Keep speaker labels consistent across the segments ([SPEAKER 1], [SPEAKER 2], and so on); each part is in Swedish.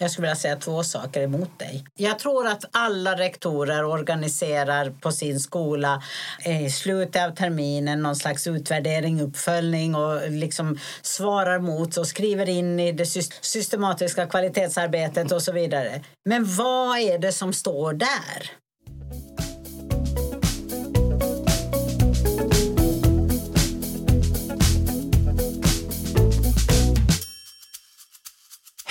[SPEAKER 1] Jag skulle vilja säga två saker emot dig. Jag tror att alla rektorer organiserar på sin skola i slutet av terminen någon slags utvärdering, uppföljning och liksom svarar mot och skriver in i det systematiska kvalitetsarbetet och så vidare. Men vad är det som står där?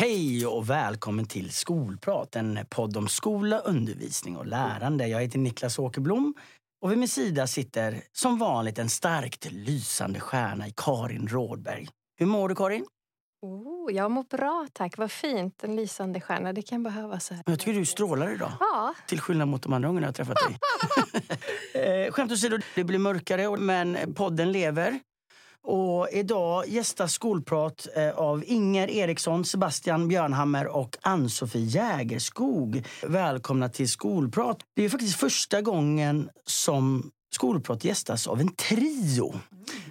[SPEAKER 2] Hej och välkommen till Skolprat, en podd om skola, undervisning och lärande. Jag heter Niklas Åkerblom och vid min sida sitter som vanligt en starkt lysande stjärna i Karin Rådberg. Hur mår du Karin?
[SPEAKER 3] Oh, jag mår bra tack, vad fint. En lysande stjärna, det kan behövas. Här.
[SPEAKER 2] Jag tycker du strålar idag.
[SPEAKER 3] Ja.
[SPEAKER 2] Till skillnad mot de andra gångerna jag träffat dig. Eh, skämt åsido, det blir mörkare men podden lever. Och idag gästas Skolprat eh, av Inger Eriksson, Sebastian Björnhammer och Ann-Sofie Jägerskog. Välkomna till Skolprat. Det är faktiskt första gången som Skolprat gästas av en trio.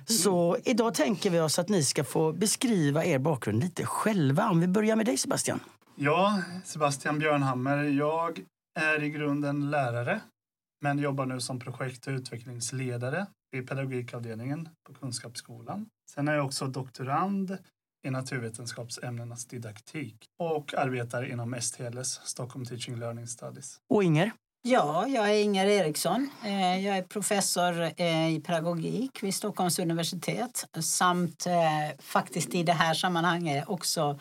[SPEAKER 2] Så idag tänker vi oss att ni ska få beskriva er bakgrund lite själva. Om vi börjar med dig Sebastian.
[SPEAKER 4] Ja, Sebastian Björnhammer. Jag är i grunden lärare men jobbar nu som projekt och utvecklingsledare i pedagogikavdelningen på Kunskapsskolan. Sen är jag också doktorand i naturvetenskapsämnenas didaktik och arbetar inom STLS, Stockholm Teaching Learning Studies.
[SPEAKER 2] Och Inger?
[SPEAKER 1] Ja, jag är Inger Eriksson. Eh, jag är professor eh, i pedagogik vid Stockholms universitet samt eh, faktiskt i det här sammanhanget också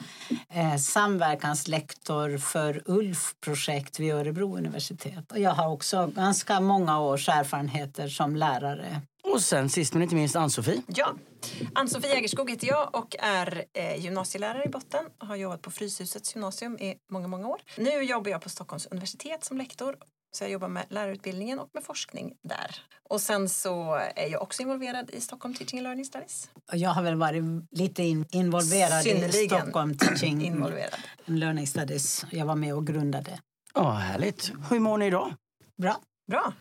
[SPEAKER 1] samverkanslektor för ULF-projekt vid Örebro universitet. Och jag har också ganska många års erfarenheter som lärare.
[SPEAKER 2] Och sen sist men inte minst Ann-Sofie.
[SPEAKER 5] Ja, Ann-Sofie Jägerskog heter jag och är gymnasielärare i botten. Har jobbat på Fryshusets gymnasium i många, många år. Nu jobbar jag på Stockholms universitet som lektor så jag jobbar med lärarutbildningen och med forskning där. Och sen så är jag också involverad i Stockholm Teaching and Learning Studies.
[SPEAKER 1] Jag har väl varit lite involverad
[SPEAKER 5] Synnerligen
[SPEAKER 1] i Stockholm Teaching
[SPEAKER 5] involverad.
[SPEAKER 1] and Learning Studies. Jag var med och grundade.
[SPEAKER 2] Ja, härligt. Hur mår ni idag?
[SPEAKER 1] Bra.
[SPEAKER 5] Bra.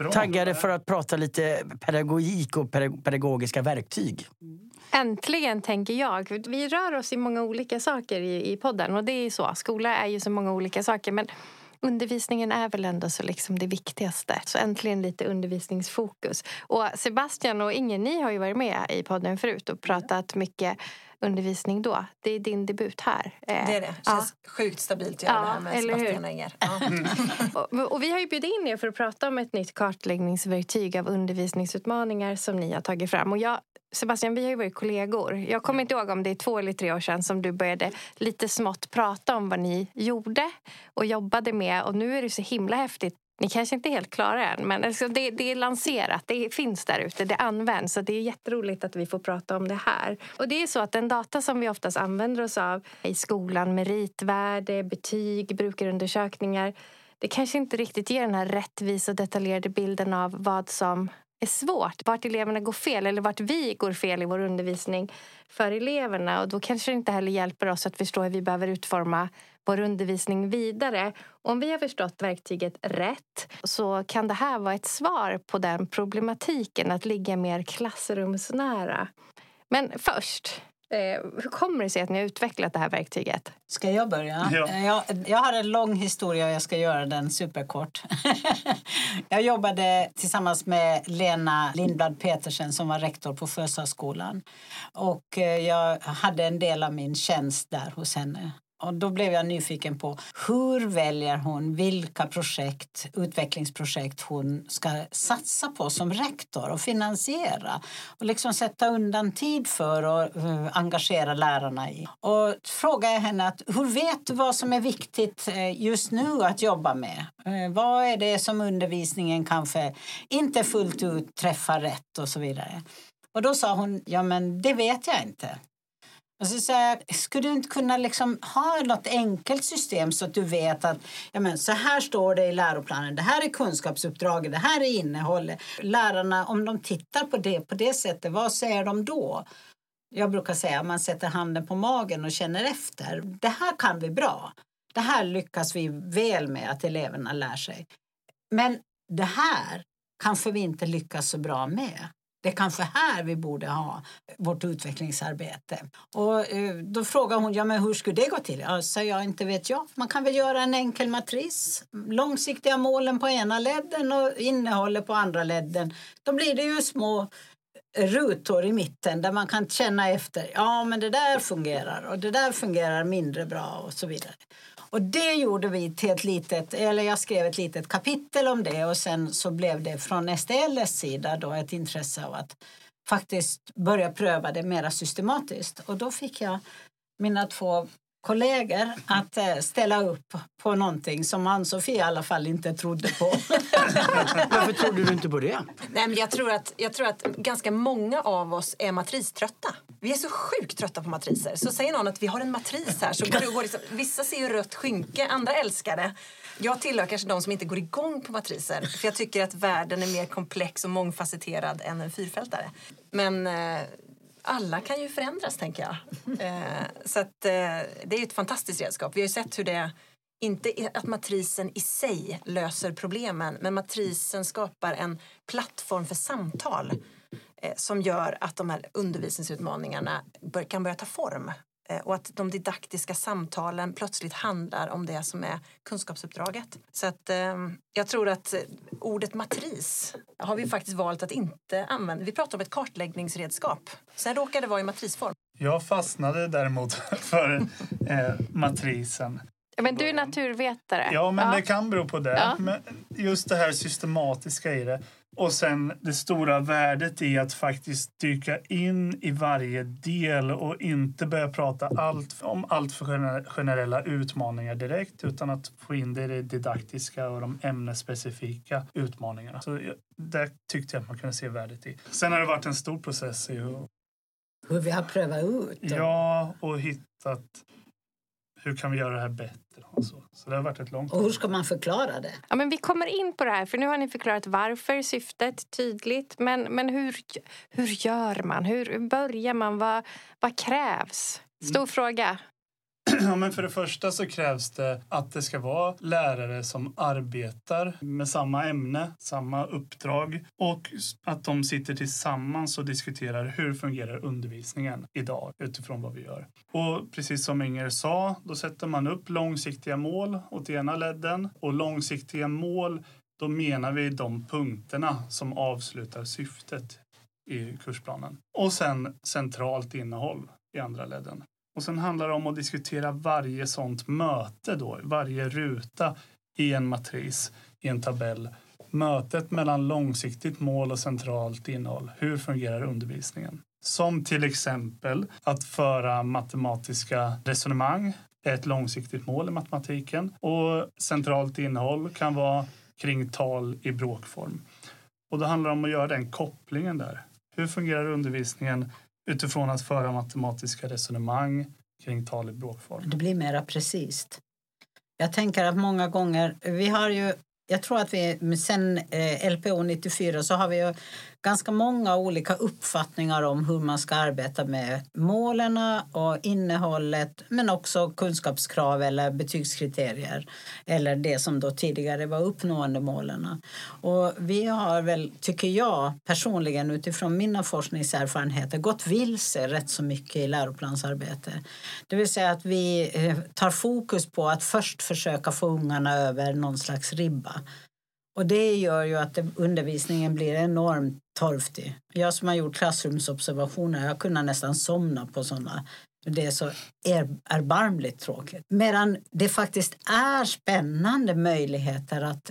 [SPEAKER 4] Bra.
[SPEAKER 2] Taggade för att prata lite pedagogik och pedagogiska verktyg.
[SPEAKER 3] Äntligen, tänker jag. Vi rör oss i många olika saker i, i podden. Och det är så. Skola är ju så många olika saker. Men undervisningen är väl ändå så liksom det viktigaste. Så äntligen lite undervisningsfokus. Och Sebastian och Inger, ni har ju varit med i podden förut och pratat mycket undervisning då. Det är din debut här.
[SPEAKER 5] Det är det. Det känns ja. sjukt stabilt att göra ja, det här med Sebastian och Inger. Ja. Mm.
[SPEAKER 3] och, och vi har ju bjudit in er för att prata om ett nytt kartläggningsverktyg av undervisningsutmaningar som ni har tagit fram. Och jag Sebastian, vi har ju varit kollegor. Jag kommer inte ihåg om det är två eller tre år sedan som du började lite smått prata om vad ni gjorde och jobbade med. Och nu är det så himla häftigt. Ni kanske inte är helt klara än, men alltså det, det, är lanserat. Det finns där ute, det används. Så det är jätteroligt att vi får prata om det här. Och det är så att den data som vi oftast använder oss av i skolan, meritvärde, betyg, brukarundersökningar, det kanske inte riktigt ger den här rättvisa och detaljerade bilden av vad som är svårt. Vart eleverna går fel eller vart vi går fel i vår undervisning för eleverna. Och då kanske det inte heller hjälper oss att förstå hur vi behöver utforma vår undervisning vidare. Om vi har förstått verktyget rätt så kan det här vara ett svar på den problematiken att ligga mer klassrumsnära. Men först, hur kommer det sig att ni har utvecklat det här verktyget?
[SPEAKER 1] Ska jag börja? Ja. Eh, jag, jag har en lång historia och jag ska göra den superkort. jag jobbade tillsammans med Lena Lindblad Petersen som var rektor på Sjösaskolan. Och eh, jag hade en del av min tjänst där hos henne. Och då blev jag nyfiken på hur väljer hon vilka projekt, utvecklingsprojekt hon ska satsa på som rektor och finansiera och liksom sätta undan tid för och eh, engagera lärarna i. Och frågade henne att hur vet du vad som är viktigt eh, just nu att jobba med? Eh, vad är det som undervisningen kanske inte fullt ut träffar rätt och så vidare. Och då sa hon, ja men det vet jag inte. Alltså så här, skulle du inte kunna liksom ha något enkelt system så att du vet att ja men, så här står det i läroplanen, det här är kunskapsuppdraget, det här är innehållet. Lärarna, om de tittar på det på det sättet, vad säger de då? Jag brukar säga att man sätter handen på magen och känner efter. Det här kan vi bra. Det här lyckas vi väl med att eleverna lär sig. Men det här kanske vi inte lyckas så bra med det är kanske här vi borde ha vårt utvecklingsarbete. Och eh, då frågar hon, ja men hur skulle det gå till? Ja, så jag, inte vet jag. Man kan väl göra en enkel matris. Långsiktiga målen på ena ledden och innehållet på andra ledden. Då blir det ju små rutor i mitten där man kan känna efter. Ja, men det där fungerar och det där fungerar mindre bra och så vidare. Och det gjorde vi till ett litet, eller jag skrev ett litet kapitel om det och sen så blev det från STLs sida då ett intresse av att faktiskt börja pröva det mera systematiskt. Och då fick jag mina två kollegor att eh, ställa upp på någonting som Ann-Sofie i alla fall inte trodde på.
[SPEAKER 2] Varför trodde du inte på det?
[SPEAKER 5] Nej, men jag, tror att, jag tror att ganska många av oss är matriströtta. Vi är så sjukt trötta på matriser. Så säger någon att vi har en matris här så går går liksom, vissa ser ju rött skynke, andra älskar det. Jag tillhör kanske de som inte går igång på matriser för jag tycker att världen är mer komplex och mångfacetterad än en fyrfältare. Men eh, alla kan ju förändras, tänker jag. Eh, så att, eh, det är ett fantastiskt redskap. Vi har ju sett hur det inte att matrisen i sig löser problemen men matrisen skapar en plattform för samtal som gör att de här undervisningsutmaningarna bör, kan börja ta form eh, och att de didaktiska samtalen plötsligt handlar om det som är kunskapsuppdraget. Så att, eh, jag tror att ordet matris har vi faktiskt valt att inte använda. Vi pratar om ett kartläggningsredskap. Sen råkar det vara i matrisform.
[SPEAKER 4] Jag fastnade däremot för eh, matrisen.
[SPEAKER 3] Men du är naturvetare.
[SPEAKER 4] Ja, men ja. det kan bero på det. Ja. Men just det här systematiska i det. Och sen det stora värdet i att faktiskt dyka in i varje del och inte börja prata allt, om allt för generella utmaningar direkt utan att få in det i det didaktiska och de ämnesspecifika utmaningarna. Så det tyckte jag att man kunde se värdet i. Sen har det varit en stor process i hur,
[SPEAKER 1] hur vi har prövat ut.
[SPEAKER 4] Ja, och hittat hur kan vi göra det här bättre? Och så. så det har varit ett långt
[SPEAKER 1] Och hur ska man förklara det?
[SPEAKER 3] Ja, men vi kommer in på det här, för nu har ni förklarat varför, syftet tydligt. Men, men hur, hur gör man? Hur börjar man? Vad, vad krävs? Stor mm. fråga.
[SPEAKER 4] Ja, men för det första så krävs det att det ska vara lärare som arbetar med samma ämne, samma uppdrag och att de sitter tillsammans och diskuterar hur fungerar undervisningen idag utifrån vad vi gör. Och precis som Inger sa, då sätter man upp långsiktiga mål åt ena ledden och långsiktiga mål, då menar vi de punkterna som avslutar syftet i kursplanen. Och sen centralt innehåll i andra ledden. Och sen handlar det om att diskutera varje sånt möte då, varje ruta i en matris, i en tabell. Mötet mellan långsiktigt mål och centralt innehåll. Hur fungerar undervisningen? Som till exempel att föra matematiska resonemang är ett långsiktigt mål i matematiken. Och centralt innehåll kan vara kring tal i bråkform. Och då handlar det om att göra den kopplingen där. Hur fungerar undervisningen utifrån att föra matematiska resonemang kring tal i bråkform.
[SPEAKER 1] Det blir mera precis. Jag tänker att många gånger, vi har ju jag tror att vi sen eh, LPO 94 så har vi ju ganska många olika uppfattningar om hur man ska arbeta med målen och innehållet men också kunskapskrav eller betygskriterier eller det som då tidigare var uppnåendemålen. Och vi har väl, tycker jag personligen utifrån mina forskningserfarenheter gått vilse rätt så mycket i läroplansarbete. Det vill säga att vi eh, tar fokus på att först försöka få ungarna över någon slags ribba och det gör ju att undervisningen blir enormt torftig. Jag som har gjort klassrumsobservationer, jag kunde nästan somna på sådana. Det är så erbarmligt tråkigt. Medan det faktiskt är spännande möjligheter att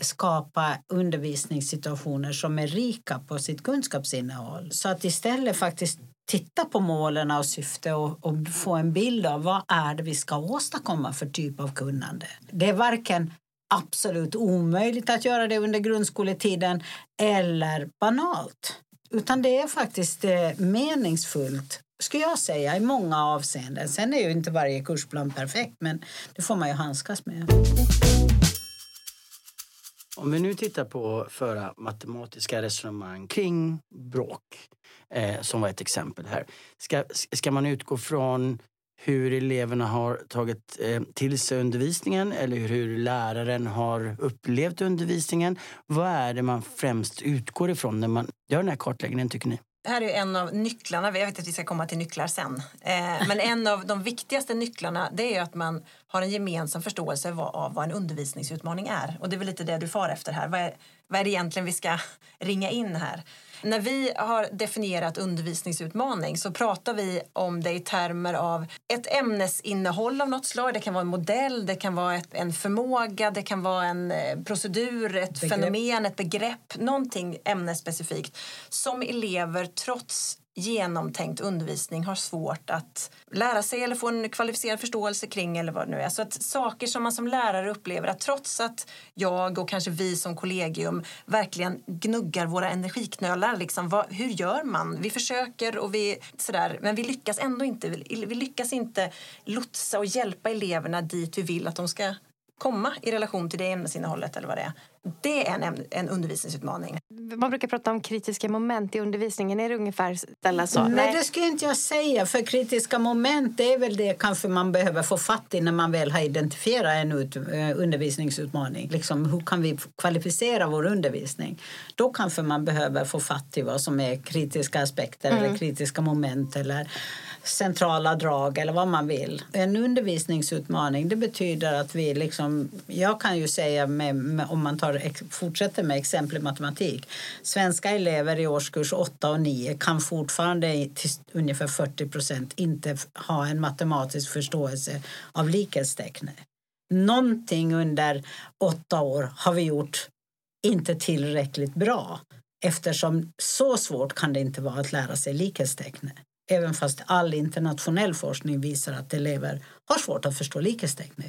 [SPEAKER 1] skapa undervisningssituationer som är rika på sitt kunskapsinnehåll. Så att istället faktiskt titta på målen och syfte och, och, få en bild av vad är det vi ska åstadkomma för typ av kunnande. Det är varken absolut omöjligt att göra det under grundskoletiden eller banalt. Utan det är faktiskt eh, meningsfullt skulle jag säga i många avseenden. Sen är ju inte varje kursplan perfekt men det får man ju handskas med.
[SPEAKER 2] Om vi nu tittar på föra matematiska resonemang kring bråk, eh, som var ett exempel här. Ska, ska man utgå från hur eleverna har tagit eh, till sig undervisningen eller hur läraren har upplevt undervisningen. Vad är det man främst utgår ifrån när man gör den här kartläggningen tycker ni?
[SPEAKER 5] Det här är en av nycklarna. Jag vet att vi ska komma till nycklar sen. Eh, men en av de viktigaste nycklarna det är att man har en gemensam förståelse av vad en undervisningsutmaning är. Och det är väl lite det du far efter här. Vad är, vad är det egentligen vi ska ringa in här? När vi har definierat undervisningsutmaning så pratar vi om det i termer av ett ämnesinnehåll av något slag. Det kan vara en modell, det kan vara ett, en förmåga, det kan vara en eh, procedur, ett begrepp. fenomen, ett begrepp, någonting ämnesspecifikt som elever trots genomtänkt undervisning har svårt att lära sig eller få en kvalificerad förståelse kring eller vad det nu är. Så att saker som man som lärare upplever att trots att jag och kanske vi som kollegium verkligen gnuggar våra energiknölar, liksom, vad, hur gör man? Vi försöker och vi sådär, men vi lyckas ändå inte. Vi lyckas inte lotsa och hjälpa eleverna dit vi vill att de ska komma i relation till det ämnesinnehållet eller vad det är. Det är en, en undervisningsutmaning.
[SPEAKER 3] Man brukar prata om kritiska moment i undervisningen. Är det ungefär ställa så?
[SPEAKER 1] Nej, Nej, det skulle inte jag säga. För kritiska moment det är väl det kanske man behöver få fatt i när man väl har identifierat en ut, uh, undervisningsutmaning. Liksom, hur kan vi kvalificera vår undervisning? Då kanske man behöver få fatt i vad som är kritiska aspekter mm. eller kritiska moment eller centrala drag eller vad man vill. En undervisningsutmaning det betyder att vi liksom, jag kan ju säga med, med, om man tar, fortsätter med exempel i matematik. Svenska elever i årskurs 8 och 9 kan fortfarande till ungefär 40 procent inte ha en matematisk förståelse av likhetstecknet. Någonting under åtta år har vi gjort inte tillräckligt bra eftersom så svårt kan det inte vara att lära sig likhetstecknet även fast all internationell forskning visar att elever har svårt att förstå likhetstecken.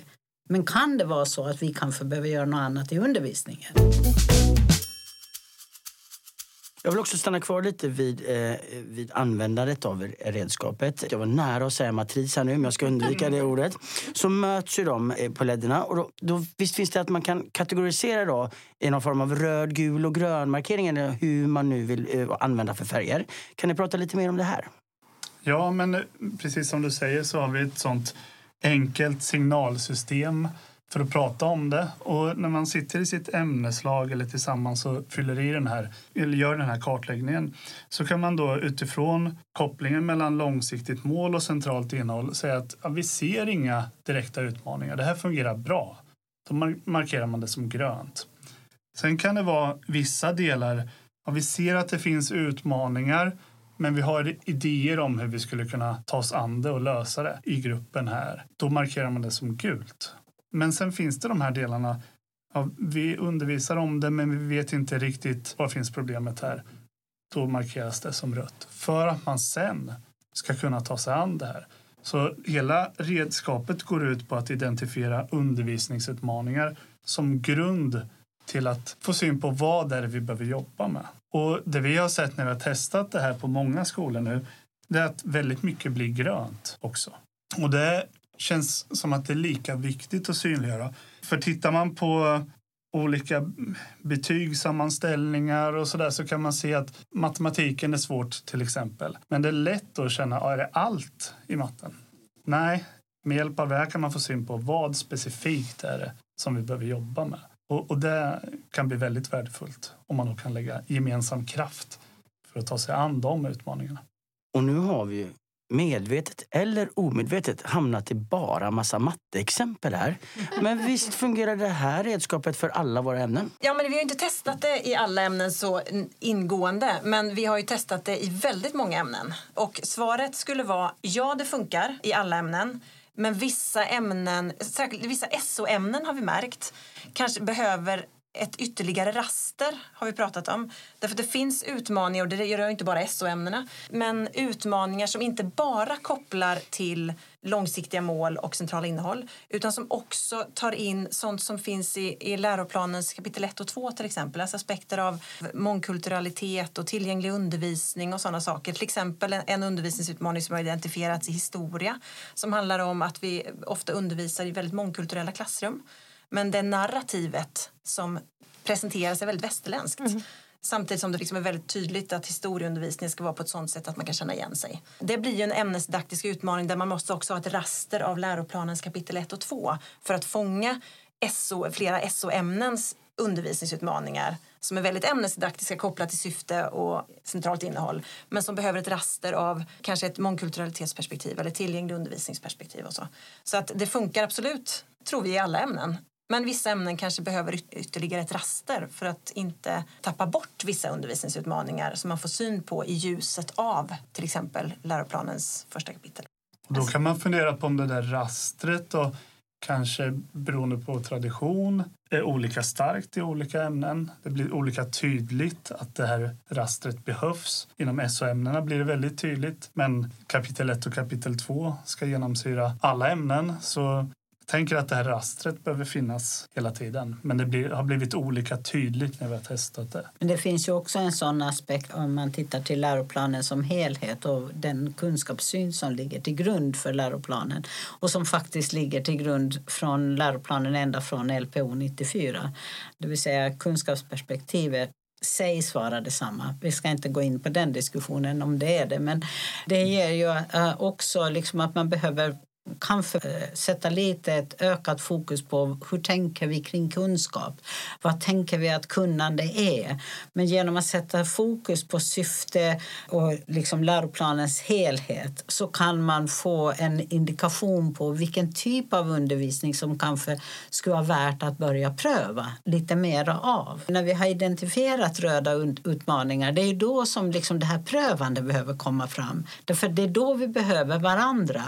[SPEAKER 1] Men kan det vara så att vi kanske behöver göra något annat i undervisningen?
[SPEAKER 2] Jag vill också stanna kvar lite vid, eh, vid användandet av redskapet. Jag var nära att säga matris här nu, men jag ska undvika det ordet. Så möts ju de eh, på ledderna. Och då, då, visst finns det att man kan kategorisera då i någon form av röd, gul och grön markering eller hur man nu vill eh, använda för färger. Kan ni prata lite mer om det här?
[SPEAKER 4] Ja, men precis som du säger så har vi ett sånt enkelt signalsystem för att prata om det. Och när man sitter i sitt ämneslag eller tillsammans och fyller i den här, eller gör den här kartläggningen så kan man då utifrån kopplingen mellan långsiktigt mål och centralt innehåll säga att ja, vi ser inga direkta utmaningar. Det här fungerar bra. Då markerar man det som grönt. Sen kan det vara vissa delar, ja, vi ser att det finns utmaningar men vi har idéer om hur vi skulle kunna ta oss an det och lösa det i gruppen här. Då markerar man det som gult. Men sen finns det de här delarna. Ja, vi undervisar om det, men vi vet inte riktigt var finns problemet här. Då markeras det som rött för att man sen ska kunna ta sig an det här. Så hela redskapet går ut på att identifiera undervisningsutmaningar som grund till att få syn på vad det är vi behöver jobba med. Och det vi har sett när vi har testat det här på många skolor nu, det är att väldigt mycket blir grönt också. Och det känns som att det är lika viktigt att synliggöra. För tittar man på olika betygssammanställningar och så där så kan man se att matematiken är svårt till exempel. Men det är lätt att känna, är det allt i matten? Nej, med hjälp av det här kan man få syn på vad specifikt är det som vi behöver jobba med. Och, och, det kan bli väldigt värdefullt om man då kan lägga gemensam kraft för att ta sig an de utmaningarna.
[SPEAKER 2] Och nu har vi medvetet eller omedvetet hamnat i bara massa matteexempel här. Men visst fungerar det här redskapet för alla våra ämnen?
[SPEAKER 5] Ja, men vi har inte testat det i alla ämnen så ingående, men vi har ju testat det i väldigt många ämnen. Och svaret skulle vara ja, det funkar i alla ämnen. Men vissa ämnen, särskilt vissa SO-ämnen har vi märkt, kanske behöver ett ytterligare raster har vi pratat om. Därför det finns utmaningar, och det gör inte bara SO-ämnena, men utmaningar som inte bara kopplar till långsiktiga mål och centrala innehåll utan som också tar in sånt som finns i, i läroplanens kapitel 1 och 2 till exempel. Alltså aspekter av mångkulturalitet och tillgänglig undervisning och sådana saker. Till exempel en, en undervisningsutmaning som har identifierats i historia som handlar om att vi ofta undervisar i väldigt mångkulturella klassrum. Men det narrativet som presenteras är väldigt västerländskt. Mm. Samtidigt som det liksom är väldigt tydligt att historieundervisningen ska vara på ett sånt sätt att man kan känna igen sig. Det blir ju en ämnesdidaktisk utmaning där man måste också ha ett raster av läroplanens kapitel 1 och 2 för att fånga SO, flera SO-ämnens undervisningsutmaningar som är väldigt ämnesdidaktiska kopplat till syfte och centralt innehåll men som behöver ett raster av kanske ett mångkulturalitetsperspektiv eller tillgänglig undervisningsperspektiv och så. Så att det funkar absolut, tror vi, i alla ämnen. Men vissa ämnen kanske behöver ytterligare ett raster för att inte tappa bort vissa undervisningsutmaningar som man får syn på i ljuset av till exempel läroplanens första kapitel.
[SPEAKER 4] Då kan man fundera på om det där rastret då, kanske beroende på tradition är olika starkt i olika ämnen. Det blir olika tydligt att det här rastret behövs. Inom SO-ämnena blir det väldigt tydligt men kapitel 1 och kapitel 2 ska genomsyra alla ämnen så tänker att det här rastret behöver finnas hela tiden. Men det blir, har blivit olika tydligt när vi har testat det.
[SPEAKER 1] Men det finns ju också en sån aspekt om man tittar till läroplanen som helhet och den kunskapssyn som ligger till grund för läroplanen och som faktiskt ligger till grund från läroplanen ända från LPO 94. Det vill säga kunskapsperspektivet sägs vara detsamma. Vi ska inte gå in på den diskussionen om det är det. Men det ger ju eh, också liksom att man behöver kanske sätta lite ett ökat fokus på hur tänker vi kring kunskap? Vad tänker vi att kunnande är? Men genom att sätta fokus på syfte och liksom läroplanens helhet så kan man få en indikation på vilken typ av undervisning som kanske skulle vara värt att börja pröva lite mer av. När vi har identifierat röda utmaningar, det är då som liksom det här prövande behöver komma fram. Därför det är då vi behöver varandra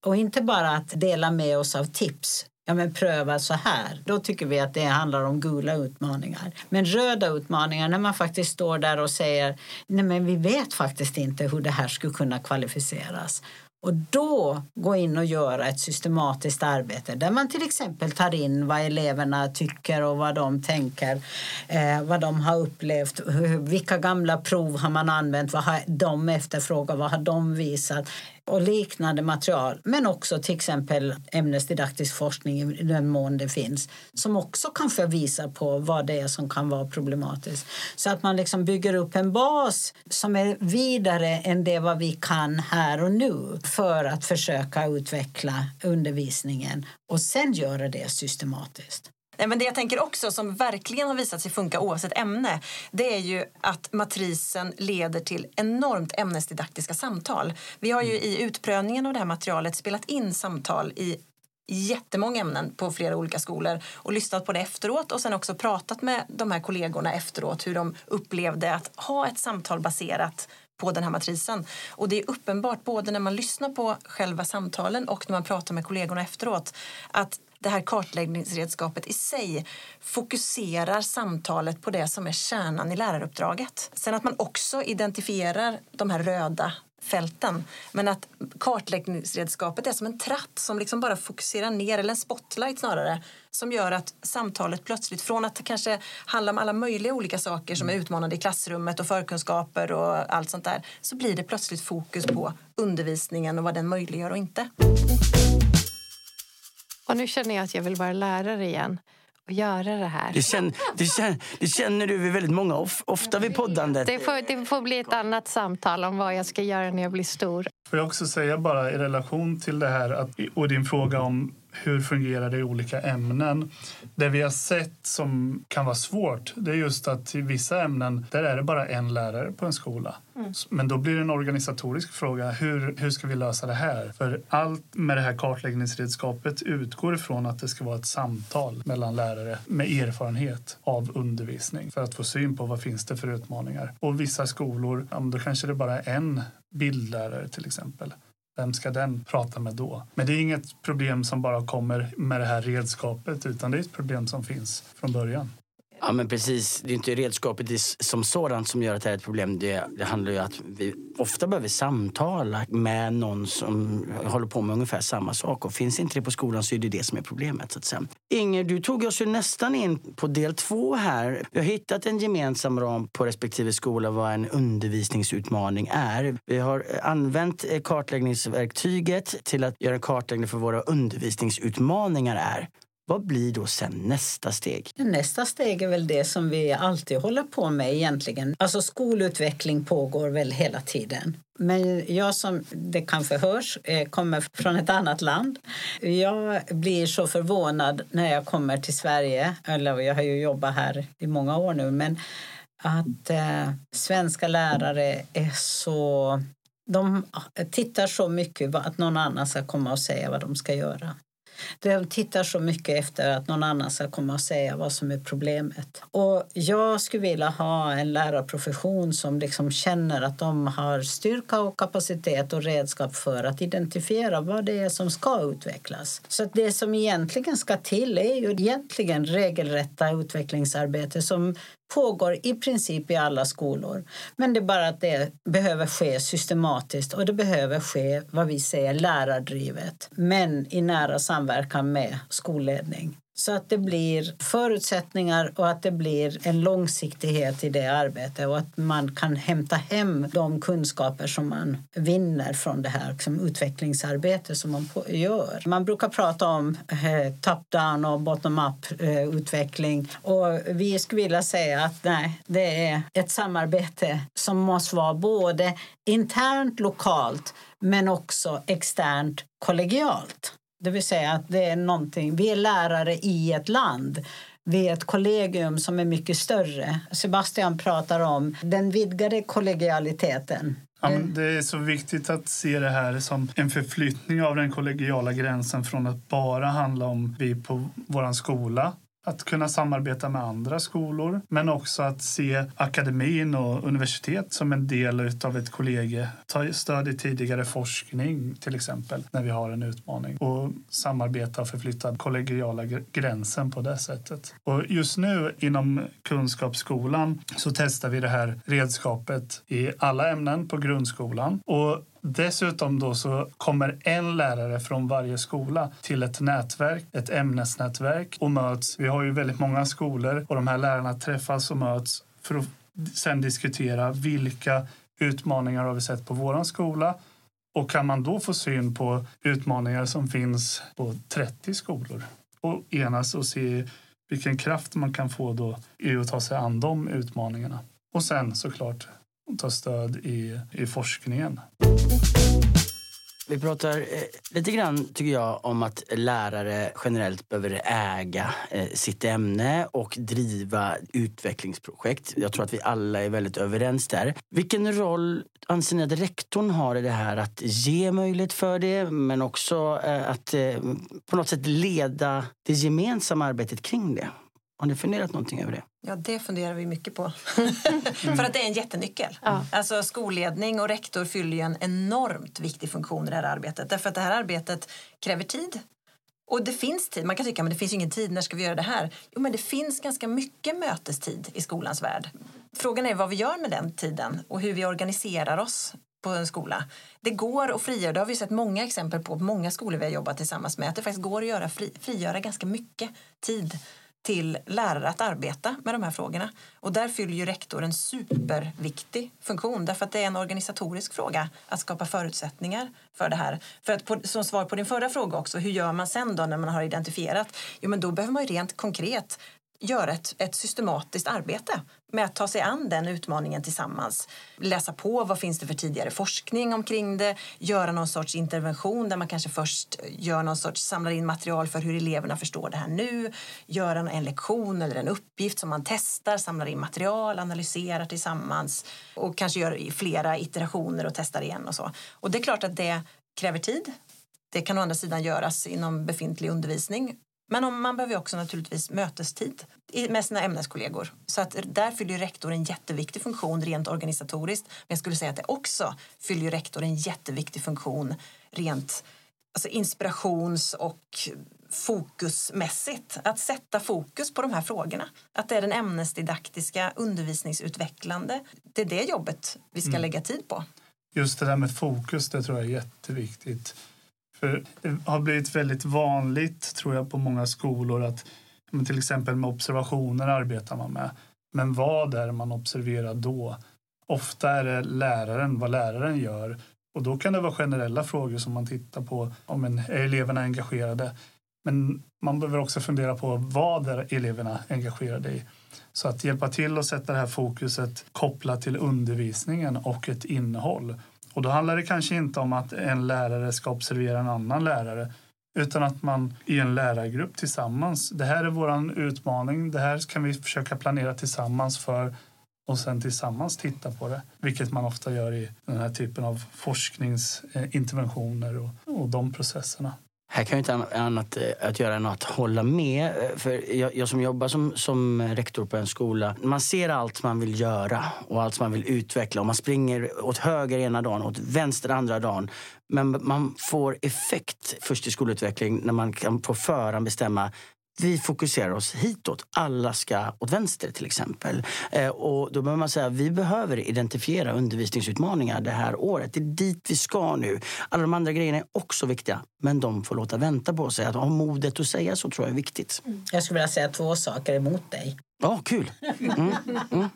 [SPEAKER 1] och inte inte bara att dela med oss av tips. Ja, men pröva så här. Då tycker vi att det handlar om gula utmaningar. Men röda utmaningar, när man faktiskt står där och säger nej men vi vet faktiskt inte hur det här skulle kunna kvalificeras. Och då gå in och göra ett systematiskt arbete där man till exempel tar in vad eleverna tycker och vad de tänker, eh, vad de har upplevt, hur, vilka gamla prov har man använt, vad har de efterfrågat, vad har de visat och liknande material. Men också till exempel ämnesdidaktisk forskning i den mån det finns som också kanske visar på vad det är som kan vara problematiskt. Så att man liksom bygger upp en bas som är vidare än det vad vi kan här och nu för att försöka utveckla undervisningen och sen göra det systematiskt.
[SPEAKER 5] Nej, men det jag tänker också som verkligen har visat sig funka oavsett ämne det är ju att matrisen leder till enormt ämnesdidaktiska samtal. Vi har ju i utprövningen av det här materialet spelat in samtal i jättemånga ämnen på flera olika skolor och lyssnat på det efteråt och sen också pratat med de här kollegorna efteråt hur de upplevde att ha ett samtal baserat på den här matrisen. Och det är uppenbart både när man lyssnar på själva samtalen och när man pratar med kollegorna efteråt att det här kartläggningsredskapet i sig fokuserar samtalet på det som är kärnan i läraruppdraget. Sen att man också identifierar de här röda fälten. Men att kartläggningsredskapet är som en tratt som liksom bara fokuserar ner, eller en spotlight snarare, som gör att samtalet plötsligt, från att kanske handla om alla möjliga olika saker som är utmanande i klassrummet och förkunskaper och allt sånt där, så blir det plötsligt fokus på undervisningen och vad den möjliggör och inte.
[SPEAKER 3] Och nu känner jag att jag vill vara lärare igen och göra det här.
[SPEAKER 2] Det känner, det känner, det känner du vid väldigt många, of, ofta vid poddandet.
[SPEAKER 3] Det får, det får bli ett annat samtal om vad jag ska göra när jag blir stor.
[SPEAKER 4] Får jag också säga bara i relation till det här att, och din fråga om hur fungerar det i olika ämnen. Det vi har sett som kan vara svårt det är just att i vissa ämnen där är det bara en lärare på en skola. Mm. Men då blir det en organisatorisk fråga. Hur, hur ska vi lösa det här? För allt med det här kartläggningsredskapet utgår ifrån att det ska vara ett samtal mellan lärare med erfarenhet av undervisning för att få syn på vad finns det för utmaningar. Och vissa skolor, ja, då kanske det bara är en bildlärare till exempel. Vem ska den prata med då? Men det är inget problem som bara kommer med det här redskapet utan det är ett problem som finns från början.
[SPEAKER 2] Ja men precis, det är inte redskapet som sådant som gör att det är ett problem. Det, det handlar ju om att vi ofta behöver samtala med någon som håller på med ungefär samma sak. Och finns inte det på skolan så är det det som är problemet. Så att säga. Inger, du tog oss ju nästan in på del två här. Vi har hittat en gemensam ram på respektive skola vad en undervisningsutmaning är. Vi har eh, använt eh, kartläggningsverktyget till att göra en kartläggning för vad våra undervisningsutmaningar är. Vad blir då sen nästa steg?
[SPEAKER 1] Nästa steg är väl det som vi alltid håller på med egentligen. Alltså skolutveckling pågår väl hela tiden. Men jag som det kanske hörs eh, kommer från ett annat land. Jag blir så förvånad när jag kommer till Sverige. Eller jag har ju jobbat här i många år nu. Men att eh, svenska lärare är så... De tittar så mycket att någon annan ska komma och säga vad de ska göra. De tittar så mycket efter att någon annan ska komma och säga vad som är problemet. Och jag skulle vilja ha en lärarprofession som liksom känner att de har styrka och kapacitet och redskap för att identifiera vad det är som ska utvecklas. Så det som egentligen ska till är ju egentligen regelrätta utvecklingsarbete som pågår i princip i alla skolor. Men det är bara att det behöver ske systematiskt och det behöver ske vad vi säger lärardrivet men i nära samverkan med skolledning. Så att det blir förutsättningar och att det blir en långsiktighet i det arbetet och att man kan hämta hem de kunskaper som man vinner från det här liksom, utvecklingsarbete som man gör. Man brukar prata om eh, top-down och bottom-up eh, utveckling och vi skulle vilja säga att nej, det är ett samarbete som måste vara både internt lokalt men också externt kollegialt. Det vill säga att det är någonting, vi är lärare i ett land. Vi är ett kollegium som är mycket större. Sebastian pratar om den vidgade kollegialiteten.
[SPEAKER 4] Ja, det är så viktigt att se det här som en förflyttning av den kollegiala gränsen från att bara handla om vi på vår skola att kunna samarbeta med andra skolor men också att se akademin och universitet som en del av ett kollegie. Ta stöd i tidigare forskning till exempel när vi har en utmaning och samarbeta och förflytta kollegiala gränsen på det sättet. Och just nu inom Kunskapsskolan så testar vi det här redskapet i alla ämnen på grundskolan och Dessutom då så kommer en lärare från varje skola till ett nätverk, ett ämnesnätverk och möts. Vi har ju väldigt många skolor och de här lärarna träffas och möts för att sen diskutera vilka utmaningar har vi sett på våran skola och kan man då få syn på utmaningar som finns på 30 skolor och enas och se vilken kraft man kan få då i att ta sig an de utmaningarna. Och sen såklart ta stöd i, i forskningen.
[SPEAKER 2] Vi pratar eh, lite grann, tycker jag, om att lärare generellt behöver äga eh, sitt ämne och driva utvecklingsprojekt. Jag tror att vi alla är väldigt överens där. Vilken roll anser ni att rektorn har i det här att ge möjlighet för det men också eh, att eh, på något sätt leda det gemensamma arbetet kring det? Har ni funderat någonting över det?
[SPEAKER 5] Ja, det funderar vi mycket på. För att det är en jättenyckel. Ja. Alltså, skolledning och rektor fyller ju en enormt viktig funktion i det här arbetet. Därför att det här arbetet kräver tid. Och det finns tid. Man kan tycka att det finns ingen tid. När ska vi göra det här? Jo, men det finns ganska mycket mötestid i skolans värld. Frågan är vad vi gör med den tiden och hur vi organiserar oss på en skola. Det går att frigöra, det har vi sett många exempel på, många skolor vi har jobbat tillsammans med, att det faktiskt går att göra, fri, frigöra ganska mycket tid till lärare att arbeta med de här frågorna. Och där fyller ju rektor en superviktig funktion därför att det är en organisatorisk fråga att skapa förutsättningar för det här. För att på, som svar på din förra fråga också, hur gör man sen då när man har identifierat? Jo, men då behöver man ju rent konkret göra ett, ett systematiskt arbete med att ta sig an den utmaningen tillsammans. Läsa på vad finns det för tidigare forskning omkring det, göra någon sorts intervention där man kanske först gör någon sorts, samlar in material för hur eleverna förstår det här nu, göra en lektion eller en uppgift som man testar, samlar in material, analyserar tillsammans och kanske gör flera iterationer och testar igen och så. Och det är klart att det kräver tid. Det kan å andra sidan göras inom befintlig undervisning men om, man behöver också naturligtvis mötestid med sina ämneskollegor. Så att där fyller rektor en jätteviktig funktion rent organisatoriskt. Men jag skulle säga att det också fyller rektor en jätteviktig funktion rent alltså inspirations och fokusmässigt. Att sätta fokus på de här frågorna. Att det är den ämnesdidaktiska, undervisningsutvecklande. Det är det jobbet vi ska mm. lägga tid på.
[SPEAKER 4] Just det där med fokus, det tror jag är jätteviktigt. För det har blivit väldigt vanligt, tror jag, på många skolor att till exempel med observationer arbetar man med. Men vad är det man observerar då? Ofta är det läraren, vad läraren gör. Och då kan det vara generella frågor som man tittar på. Om en, är eleverna engagerade? Men man behöver också fundera på vad är eleverna engagerade i. Så att hjälpa till att sätta det här fokuset kopplat till undervisningen och ett innehåll. Och då handlar det kanske inte om att en lärare ska observera en annan lärare utan att man i en lärargrupp tillsammans, det här är vår utmaning, det här kan vi försöka planera tillsammans för och sen tillsammans titta på det. Vilket man ofta gör i den här typen av forskningsinterventioner och, och de processerna.
[SPEAKER 2] Här kan jag inte annat eh, att göra än att hålla med. Eh, för jag, jag, som jobbar som, som eh, rektor på en skola, man ser allt man vill göra och allt man vill utveckla. Och man springer åt höger ena dagen åt vänster andra dagen. Men man får effekt först i skolutveckling när man kan på förhand bestämma vi fokuserar oss hitåt. Alla ska åt vänster till exempel. Eh, och då behöver man säga vi behöver identifiera undervisningsutmaningar det här året. Det är dit vi ska nu. Alla de andra grejerna är också viktiga, men de får låta vänta på sig. Att ha modet att säga så tror jag är viktigt.
[SPEAKER 1] Jag skulle vilja säga två saker emot dig.
[SPEAKER 2] Ja, kul! Mm,
[SPEAKER 1] mm,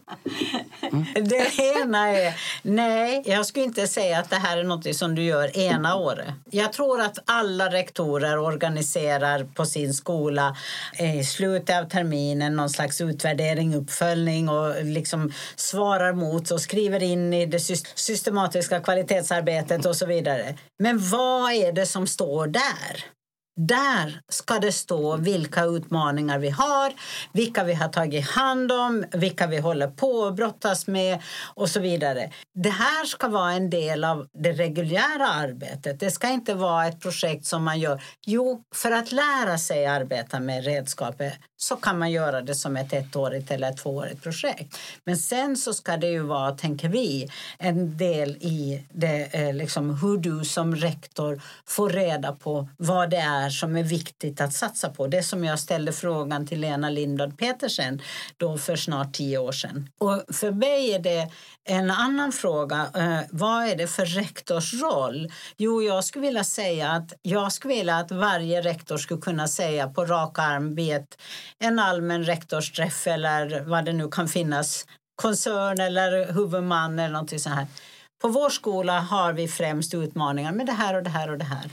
[SPEAKER 1] mm. Det ena är, nej, jag skulle inte säga att det här är något som du gör ena året. Jag tror att alla rektorer organiserar på sin skola eh, i slutet av terminen någon slags utvärdering, uppföljning och liksom svarar mot och skriver in i det systematiska kvalitetsarbetet och så vidare. Men vad är det som står där? Där ska det stå vilka utmaningar vi har, vilka vi har tagit hand om, vilka vi håller på att brottas med och så vidare. Det här ska vara en del av det reguljära arbetet. Det ska inte vara ett projekt som man gör. Jo, för att lära sig arbeta med redskapet så kan man göra det som ett ettårigt eller tvåårigt projekt. Men sen så ska det ju vara, tänker vi, en del i det, eh, liksom, hur du som rektor får reda på vad det är som är viktigt att satsa på. Det som jag ställde frågan till Lena Lindblad Petersen då för snart tio år sedan. Och för mig är det en annan fråga. Eh, vad är det för rektors roll? Jo, jag skulle vilja säga att jag skulle vilja att varje rektor skulle kunna säga på rak arm vid ett, en allmän rektorsträff eller vad det nu kan finnas, koncern eller huvudman eller någonting så här. På vår skola har vi främst utmaningar med det här och det här och det här.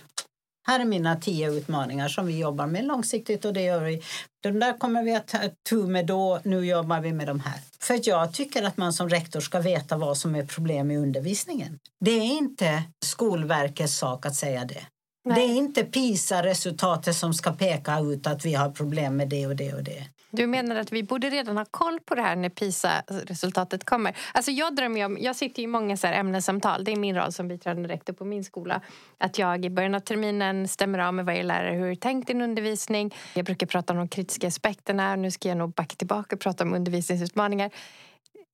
[SPEAKER 1] Här är mina tio utmaningar som vi jobbar med långsiktigt och det gör vi. De där kommer vi att ta tur med då, nu jobbar vi med de här. För jag tycker att man som rektor ska veta vad som är problem i undervisningen. Det är inte Skolverkets sak att säga det. Nej. Det är inte PISA-resultatet som ska peka ut att vi har problem med det och det och det.
[SPEAKER 3] Du menar att vi borde redan ha koll på det här när PISA-resultatet kommer? Alltså jag drömmer om, jag sitter i många så här ämnessamtal, det är min roll som biträdande rektor på min skola. Att jag i början av terminen stämmer av med varje lärare hur är tänkt din undervisning. Jag brukar prata om de kritiska aspekterna, nu ska jag nog backa tillbaka och prata om undervisningsutmaningar.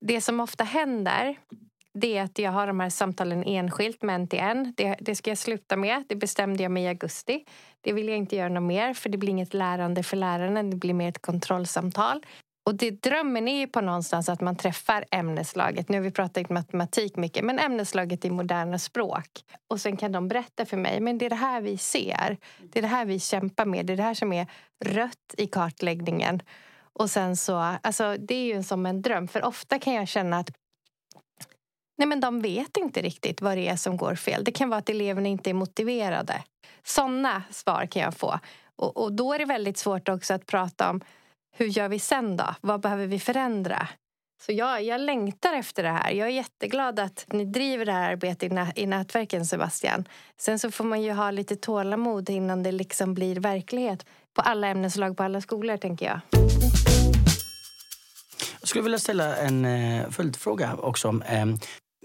[SPEAKER 3] Det som ofta händer det är att jag har de här samtalen enskilt med en till en. Det, det, ska jag sluta med. Det bestämde jag mig i augusti. Det vill jag inte göra något mer för det blir inget lärande för läraren. Det blir mer ett kontrollsamtal. Och det, drömmen är ju på någonstans att man träffar ämneslaget. Nu har vi pratat matematik mycket, men ämneslaget i moderna språk. Och sen kan de berätta för mig, men det är det här vi ser. Det är det här vi kämpar med. Det är det här som är rött i kartläggningen. Och sen så, alltså det är ju som en dröm. För ofta kan jag känna att Nej, men de vet inte riktigt vad det är som går fel. Det kan vara att eleverna inte är motiverade. Sådana svar kan jag få. Och, och då är det väldigt svårt också att prata om hur gör vi sen då? Vad behöver vi förändra? Så jag, jag längtar efter det här. Jag är jätteglad att ni driver det här arbetet i, nä, i nätverken, Sebastian. Sen så får man ju ha lite tålamod innan det liksom blir verklighet på alla ämneslag på alla skolor, tänker jag.
[SPEAKER 2] Jag skulle vilja ställa en eh, följdfråga också. Eh,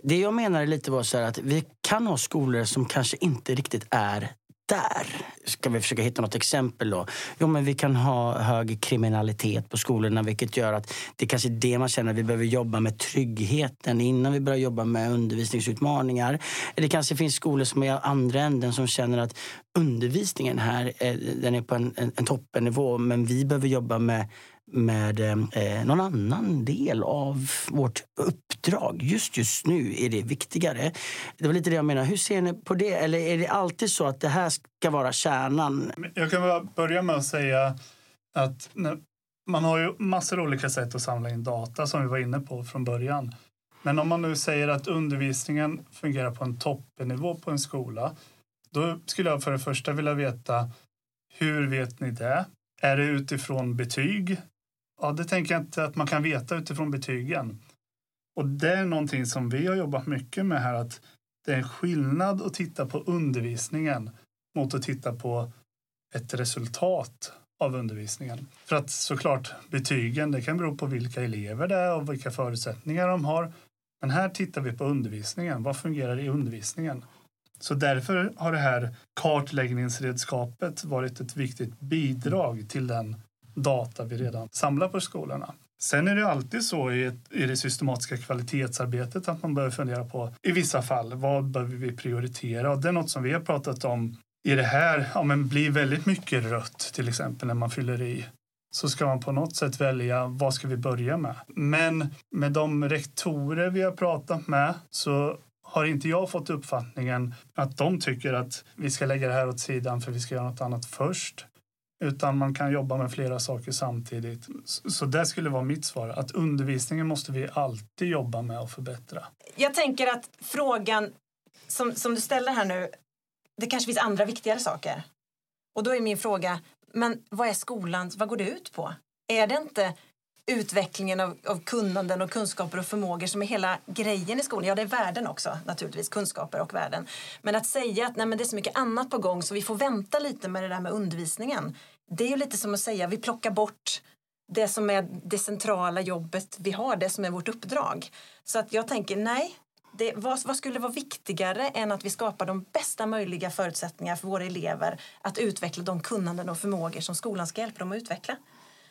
[SPEAKER 2] det jag menar lite var så att vi kan ha skolor som kanske inte riktigt är där. Ska vi försöka hitta något exempel då? Jo, men vi kan ha hög kriminalitet på skolorna vilket gör att det kanske är det man känner att vi behöver jobba med tryggheten innan vi börjar jobba med undervisningsutmaningar. Det kanske finns skolor som är i andra änden som känner att undervisningen här den är på en, en, en toppennivå men vi behöver jobba med med eh, eh, någon annan del av vårt uppdrag. Just just nu är det viktigare. Det var lite det jag menar. Hur ser ni på det? Eller är det alltid så att det här ska vara kärnan?
[SPEAKER 4] Jag kan börja med att säga att man har ju massor av olika sätt att samla in data som vi var inne på från början. Men om man nu säger att undervisningen fungerar på en toppnivå på en skola, då skulle jag för det första vilja veta Hur vet ni det? Är det utifrån betyg? Ja, det tänker jag inte att man kan veta utifrån betygen. Och det är någonting som vi har jobbat mycket med här, att det är en skillnad att titta på undervisningen mot att titta på ett resultat av undervisningen. För att såklart betygen, det kan bero på vilka elever det är och vilka förutsättningar de har. Men här tittar vi på undervisningen. Vad fungerar i undervisningen? Så därför har det här kartläggningsredskapet varit ett viktigt bidrag till den data vi redan samlar på skolorna. Sen är det alltid så i, ett, i det systematiska kvalitetsarbetet att man behöver fundera på i vissa fall vad behöver vi prioritera? Och det är något som vi har pratat om i det här. Ja, men blir väldigt mycket rött till exempel när man fyller i så ska man på något sätt välja vad ska vi börja med. Men med de rektorer vi har pratat med så har inte jag fått uppfattningen att de tycker att vi ska lägga det här åt sidan för vi ska göra något annat först. Utan man kan jobba med flera saker samtidigt. Så det skulle vara mitt svar. Att undervisningen måste vi alltid jobba med och förbättra.
[SPEAKER 5] Jag tänker att frågan som, som du ställer här nu, det kanske finns andra viktigare saker. Och då är min fråga, men vad är skolan, vad går det ut på? Är det inte utvecklingen av, av kunnanden och kunskaper och förmågor som är hela grejen i skolan. Ja, det är värden också naturligtvis, kunskaper och värden. Men att säga att nej, men det är så mycket annat på gång så vi får vänta lite med det där med undervisningen. Det är ju lite som att säga vi plockar bort det som är det centrala jobbet vi har, det som är vårt uppdrag. Så att jag tänker nej, det, vad, vad, skulle vara viktigare än att vi skapar de bästa möjliga förutsättningar för våra elever att utveckla de kunnanden och förmågor som skolan ska hjälpa dem att utveckla?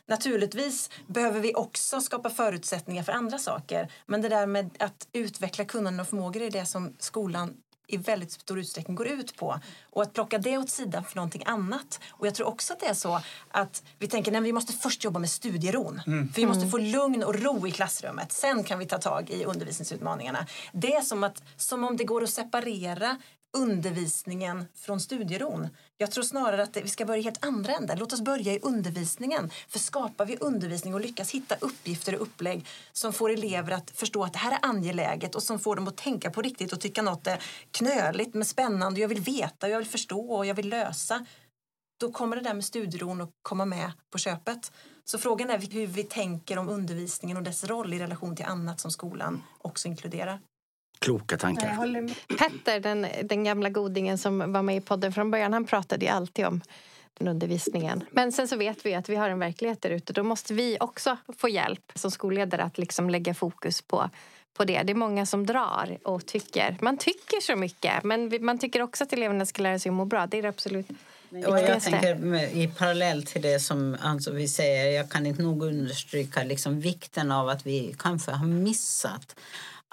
[SPEAKER 5] Naturligtvis behöver vi också skapa förutsättningar för andra saker. Men det där med att utveckla kunnande och förmågor är det som skolan i väldigt stor utsträckning går ut på. Och att plocka det åt sidan för någonting annat. Och jag tror också att det är så att vi tänker att vi måste först jobba med studieron. Mm. För vi måste mm. få lugn och ro i klassrummet. Sen kan vi ta tag i undervisningsutmaningarna. Det är som, att, som om det går att separera undervisningen från studieron. Jag tror snarare att vi ska börja i helt andra änden. Låt oss börja i undervisningen. För skapar vi undervisning och lyckas hitta uppgifter och upplägg som får elever att förstå att det här är angeläget och som får dem att tänka på riktigt och tycka något är knöligt men spännande. Jag vill veta, jag vill förstå och jag vill lösa. Då kommer det där med studieron att komma med på köpet. Så frågan är hur vi tänker om undervisningen och dess roll i relation till annat som skolan också inkluderar.
[SPEAKER 2] Kloka tankar.
[SPEAKER 3] Petter, den, den gamla godingen som var med i podden från början, han pratade ju alltid om den undervisningen. Men sen så vet vi att vi har en verklighet där ute. Då måste vi också få hjälp som skolledare att liksom lägga fokus på på det. Det är många som drar och tycker. Man tycker så mycket, men man tycker också att eleverna ska lära sig att må bra. Det är det absolut
[SPEAKER 1] och jag tänker i parallell till det som alltså vi säger, jag kan inte nog understryka liksom vikten av att vi kanske har missat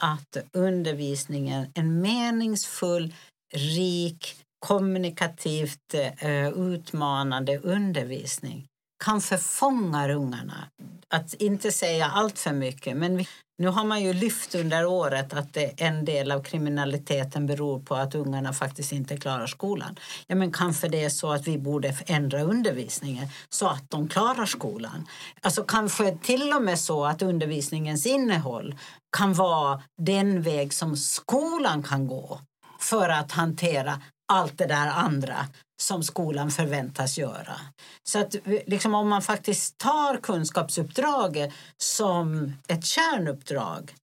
[SPEAKER 1] att undervisningen, en meningsfull, rik, kommunikativt eh, utmanande undervisning kan förfånga ungarna. Att inte säga allt för mycket, men nu har man ju lyft under året att en del av kriminaliteten beror på att ungarna faktiskt inte klarar skolan. Ja, men kanske det är så att vi borde ändra undervisningen så att de klarar skolan. Alltså kanske till och med så att undervisningens innehåll kan vara den väg som skolan kan gå för att hantera allt det där andra som skolan förväntas göra. Så att eh, liksom, om man faktiskt tar kunskapsuppdraget som ett kärnuppdrag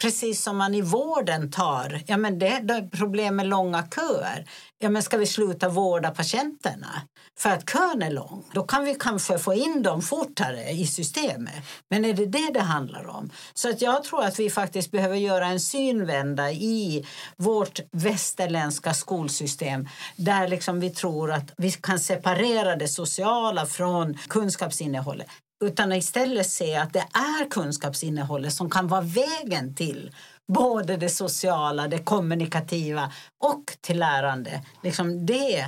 [SPEAKER 1] Precis som man i vården tar, ja men det är problem med långa köer. Ja men ska vi sluta vårda patienterna för att kön är lång? Då kan vi kanske få in dem fortare i systemet. Men är det det det handlar om? Så att jag tror att vi faktiskt behöver göra en synvända i vårt västerländska skolsystem där liksom vi tror att vi kan separera det sociala från kunskapsinnehållet utan istället se att det är kunskapsinnehållet som kan vara vägen till både det sociala, det kommunikativa och till lärande. Liksom det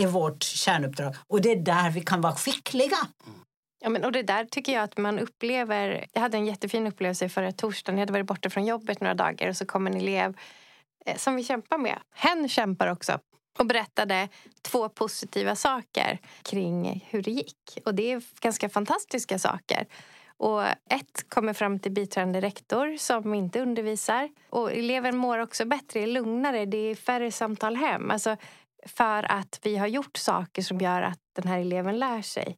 [SPEAKER 1] är vårt kärnuppdrag och det är där vi kan vara skickliga.
[SPEAKER 3] Ja, men, och det där tycker jag att man upplever. Jag hade en jättefin upplevelse förra torsdagen. Jag hade varit borta från jobbet några dagar och så kom en elev eh, som vi kämpar med. Hen kämpar också och berättade två positiva saker kring hur det gick. Och det är ganska fantastiska saker. Och ett kommer fram till biträdande rektor som inte undervisar. Och eleven mår också bättre, är lugnare, det är färre samtal hem. Alltså, för att vi har gjort saker som gör att den här eleven lär sig.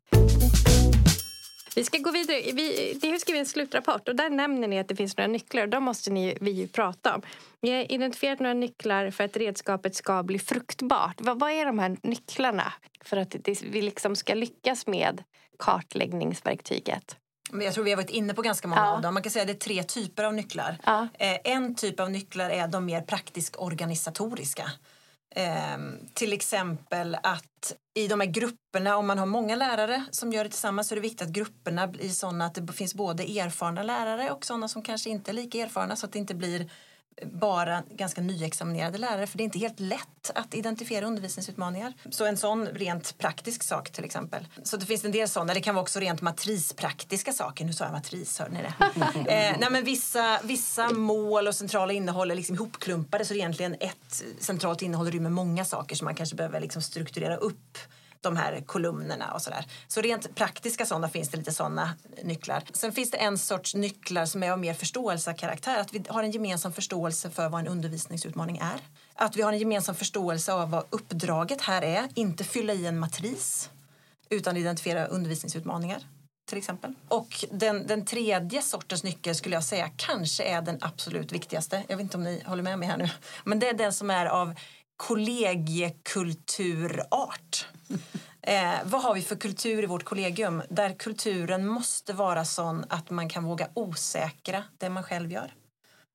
[SPEAKER 3] Vi ska gå vidare. Vi, ni har skrivit en slutrapport och där nämner ni att det finns några nycklar och de måste ni, vi ju prata om. Ni har identifierat några nycklar för att redskapet ska bli fruktbart. Vad, vad är de här nycklarna för att det, vi liksom ska lyckas med kartläggningsverktyget?
[SPEAKER 5] Jag tror vi har varit inne på ganska många ja. av dem. Man kan säga att det är tre typer av nycklar. Ja. Eh, en typ av nycklar är de mer praktisk organisatoriska. Eh, till exempel att i de här grupperna, om man har många lärare som gör det tillsammans så är det viktigt att grupperna blir sådana att det finns både erfarna lärare och sådana som kanske inte är lika erfarna så att det inte blir bara ganska nyexaminerade lärare för det är inte helt lätt att identifiera undervisningsutmaningar. Så en sån rent praktisk sak till exempel. Så det finns en del sådana. Det kan vara också rent matrispraktiska saker. Nu sa jag matris, hör ni det? eh, nej, men vissa, vissa mål och centrala innehåll är liksom ihopklumpade så egentligen ett centralt innehåll rymmer många saker som man kanske behöver liksom strukturera upp de här kolumnerna och sådär. Så rent praktiska sådana finns det lite sådana nycklar. Sen finns det en sorts nycklar som är av mer förståelsekaraktär. Att vi har en gemensam förståelse för vad en undervisningsutmaning är. Att vi har en gemensam förståelse av vad uppdraget här är. Inte fylla i en matris utan identifiera undervisningsutmaningar till exempel. Och den, den tredje sortens nyckel skulle jag säga kanske är den absolut viktigaste. Jag vet inte om ni håller med mig här nu. Men det är den som är av kollegiekulturart. Eh, vad har vi för kultur i vårt kollegium där kulturen måste vara sån att man kan våga osäkra det man själv gör?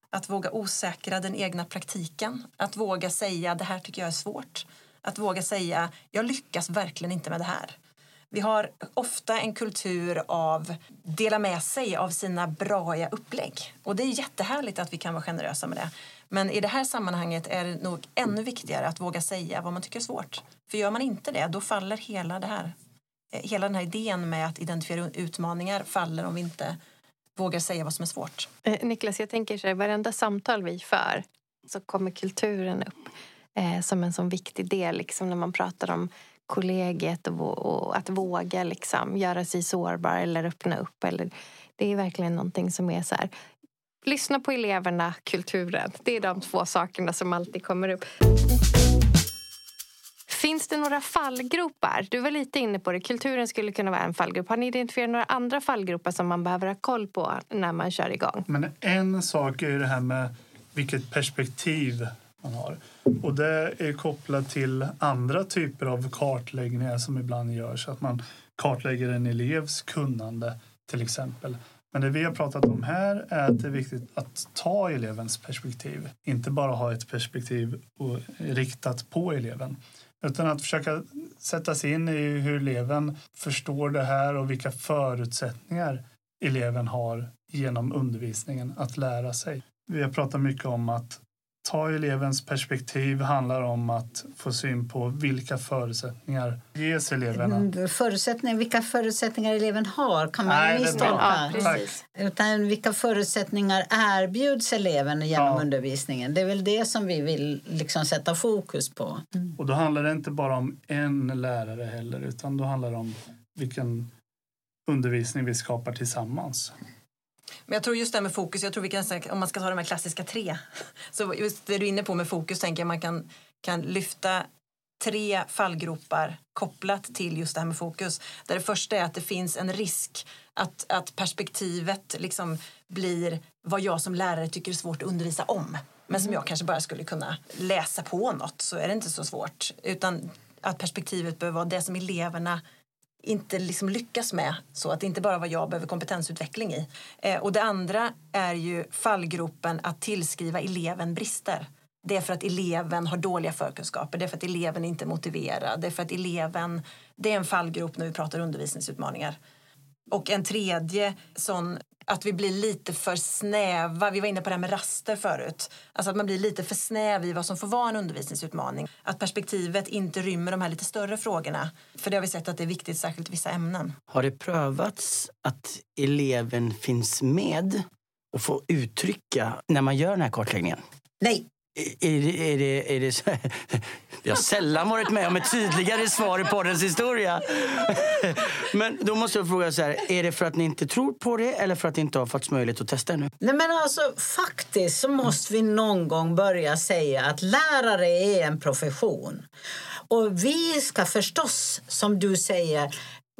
[SPEAKER 5] Att våga osäkra den egna praktiken. Att våga säga det här tycker jag är svårt. Att våga säga jag lyckas verkligen inte med det här. Vi har ofta en kultur av dela med sig av sina braiga upplägg. Och det är jättehärligt att vi kan vara generösa med det. Men i det här sammanhanget är det nog ännu viktigare att våga säga vad man tycker är svårt. För gör man inte det, då faller hela det här. Eh, hela den här idén med att identifiera utmaningar faller om vi inte vågar säga vad som är svårt.
[SPEAKER 3] Eh, Niklas, jag tänker så här, varenda samtal vi för så kommer kulturen upp eh, som en sån viktig del liksom när man pratar om kollegiet och, och att våga liksom, göra sig sårbar eller öppna upp. Eller, det är verkligen någonting som är så här, lyssna på eleverna, kulturen. Det är de två sakerna som alltid kommer upp. Finns det några fallgropar? Du var lite inne på det. Kulturen skulle kunna vara en fallgrop. Har ni identifierat några andra fallgropar som man behöver ha koll på när man kör igång?
[SPEAKER 4] Men en sak är det här med vilket perspektiv man har. Och det är kopplat till andra typer av kartläggningar som ibland görs. Att man kartlägger en elevs kunnande till exempel. Men det vi har pratat om här är att det är viktigt att ta elevens perspektiv. Inte bara ha ett perspektiv riktat på eleven. Utan att försöka sätta sig in i hur eleven förstår det här och vilka förutsättningar eleven har genom undervisningen att lära sig. Vi har pratat mycket om att ta elevens perspektiv handlar om att få syn på vilka förutsättningar ges eleverna.
[SPEAKER 1] Mm, förutsättningar, vilka förutsättningar eleven har kan man Nej, misstolka. Ja, Utan vilka förutsättningar erbjuds eleven genom ja. undervisningen. Det är väl det som vi vill liksom sätta fokus på.
[SPEAKER 4] Mm. Och då handlar det inte bara om en lärare heller utan då handlar det om vilken undervisning vi skapar tillsammans.
[SPEAKER 5] Men jag tror just det med fokus, jag tror vi kan, om man ska ta de här klassiska tre, så just det du är inne på med fokus tänker jag man kan, kan lyfta tre fallgropar kopplat till just det här med fokus. Där det första är att det finns en risk att, att perspektivet liksom blir vad jag som lärare tycker är svårt att undervisa om. Men som mm. jag kanske bara skulle kunna läsa på något så är det inte så svårt. Utan att perspektivet behöver vara det som eleverna inte liksom lyckas med. Så att det inte bara vad jag behöver kompetensutveckling i. Eh, och det andra är ju fallgropen att tillskriva eleven brister. Det är för att eleven har dåliga förkunskaper, det är för att eleven inte är motiverad, det är för att eleven... Det är en fallgrop när vi pratar undervisningsutmaningar. Och en tredje sån att vi blir lite för snäva. Vi var inne på det här med raster förut. Alltså att man blir lite för snäv i vad som får vara en undervisningsutmaning. Att perspektivet inte rymmer de här lite större frågorna. För det har vi sett att det är viktigt, särskilt i vissa ämnen.
[SPEAKER 2] Har det prövats att eleven finns med och får uttrycka när man gör den här kartläggningen?
[SPEAKER 1] Nej.
[SPEAKER 2] Är det, är det, är det så? Vi har sällan varit med om ett tydligare svar i poddens historia. Men då måste jag fråga så här, är det för att ni inte tror på det eller för att det inte har fått möjlighet att testa ännu?
[SPEAKER 1] Nej men alltså faktiskt så måste vi någon gång börja säga att lärare är en profession. Och vi ska förstås, som du säger,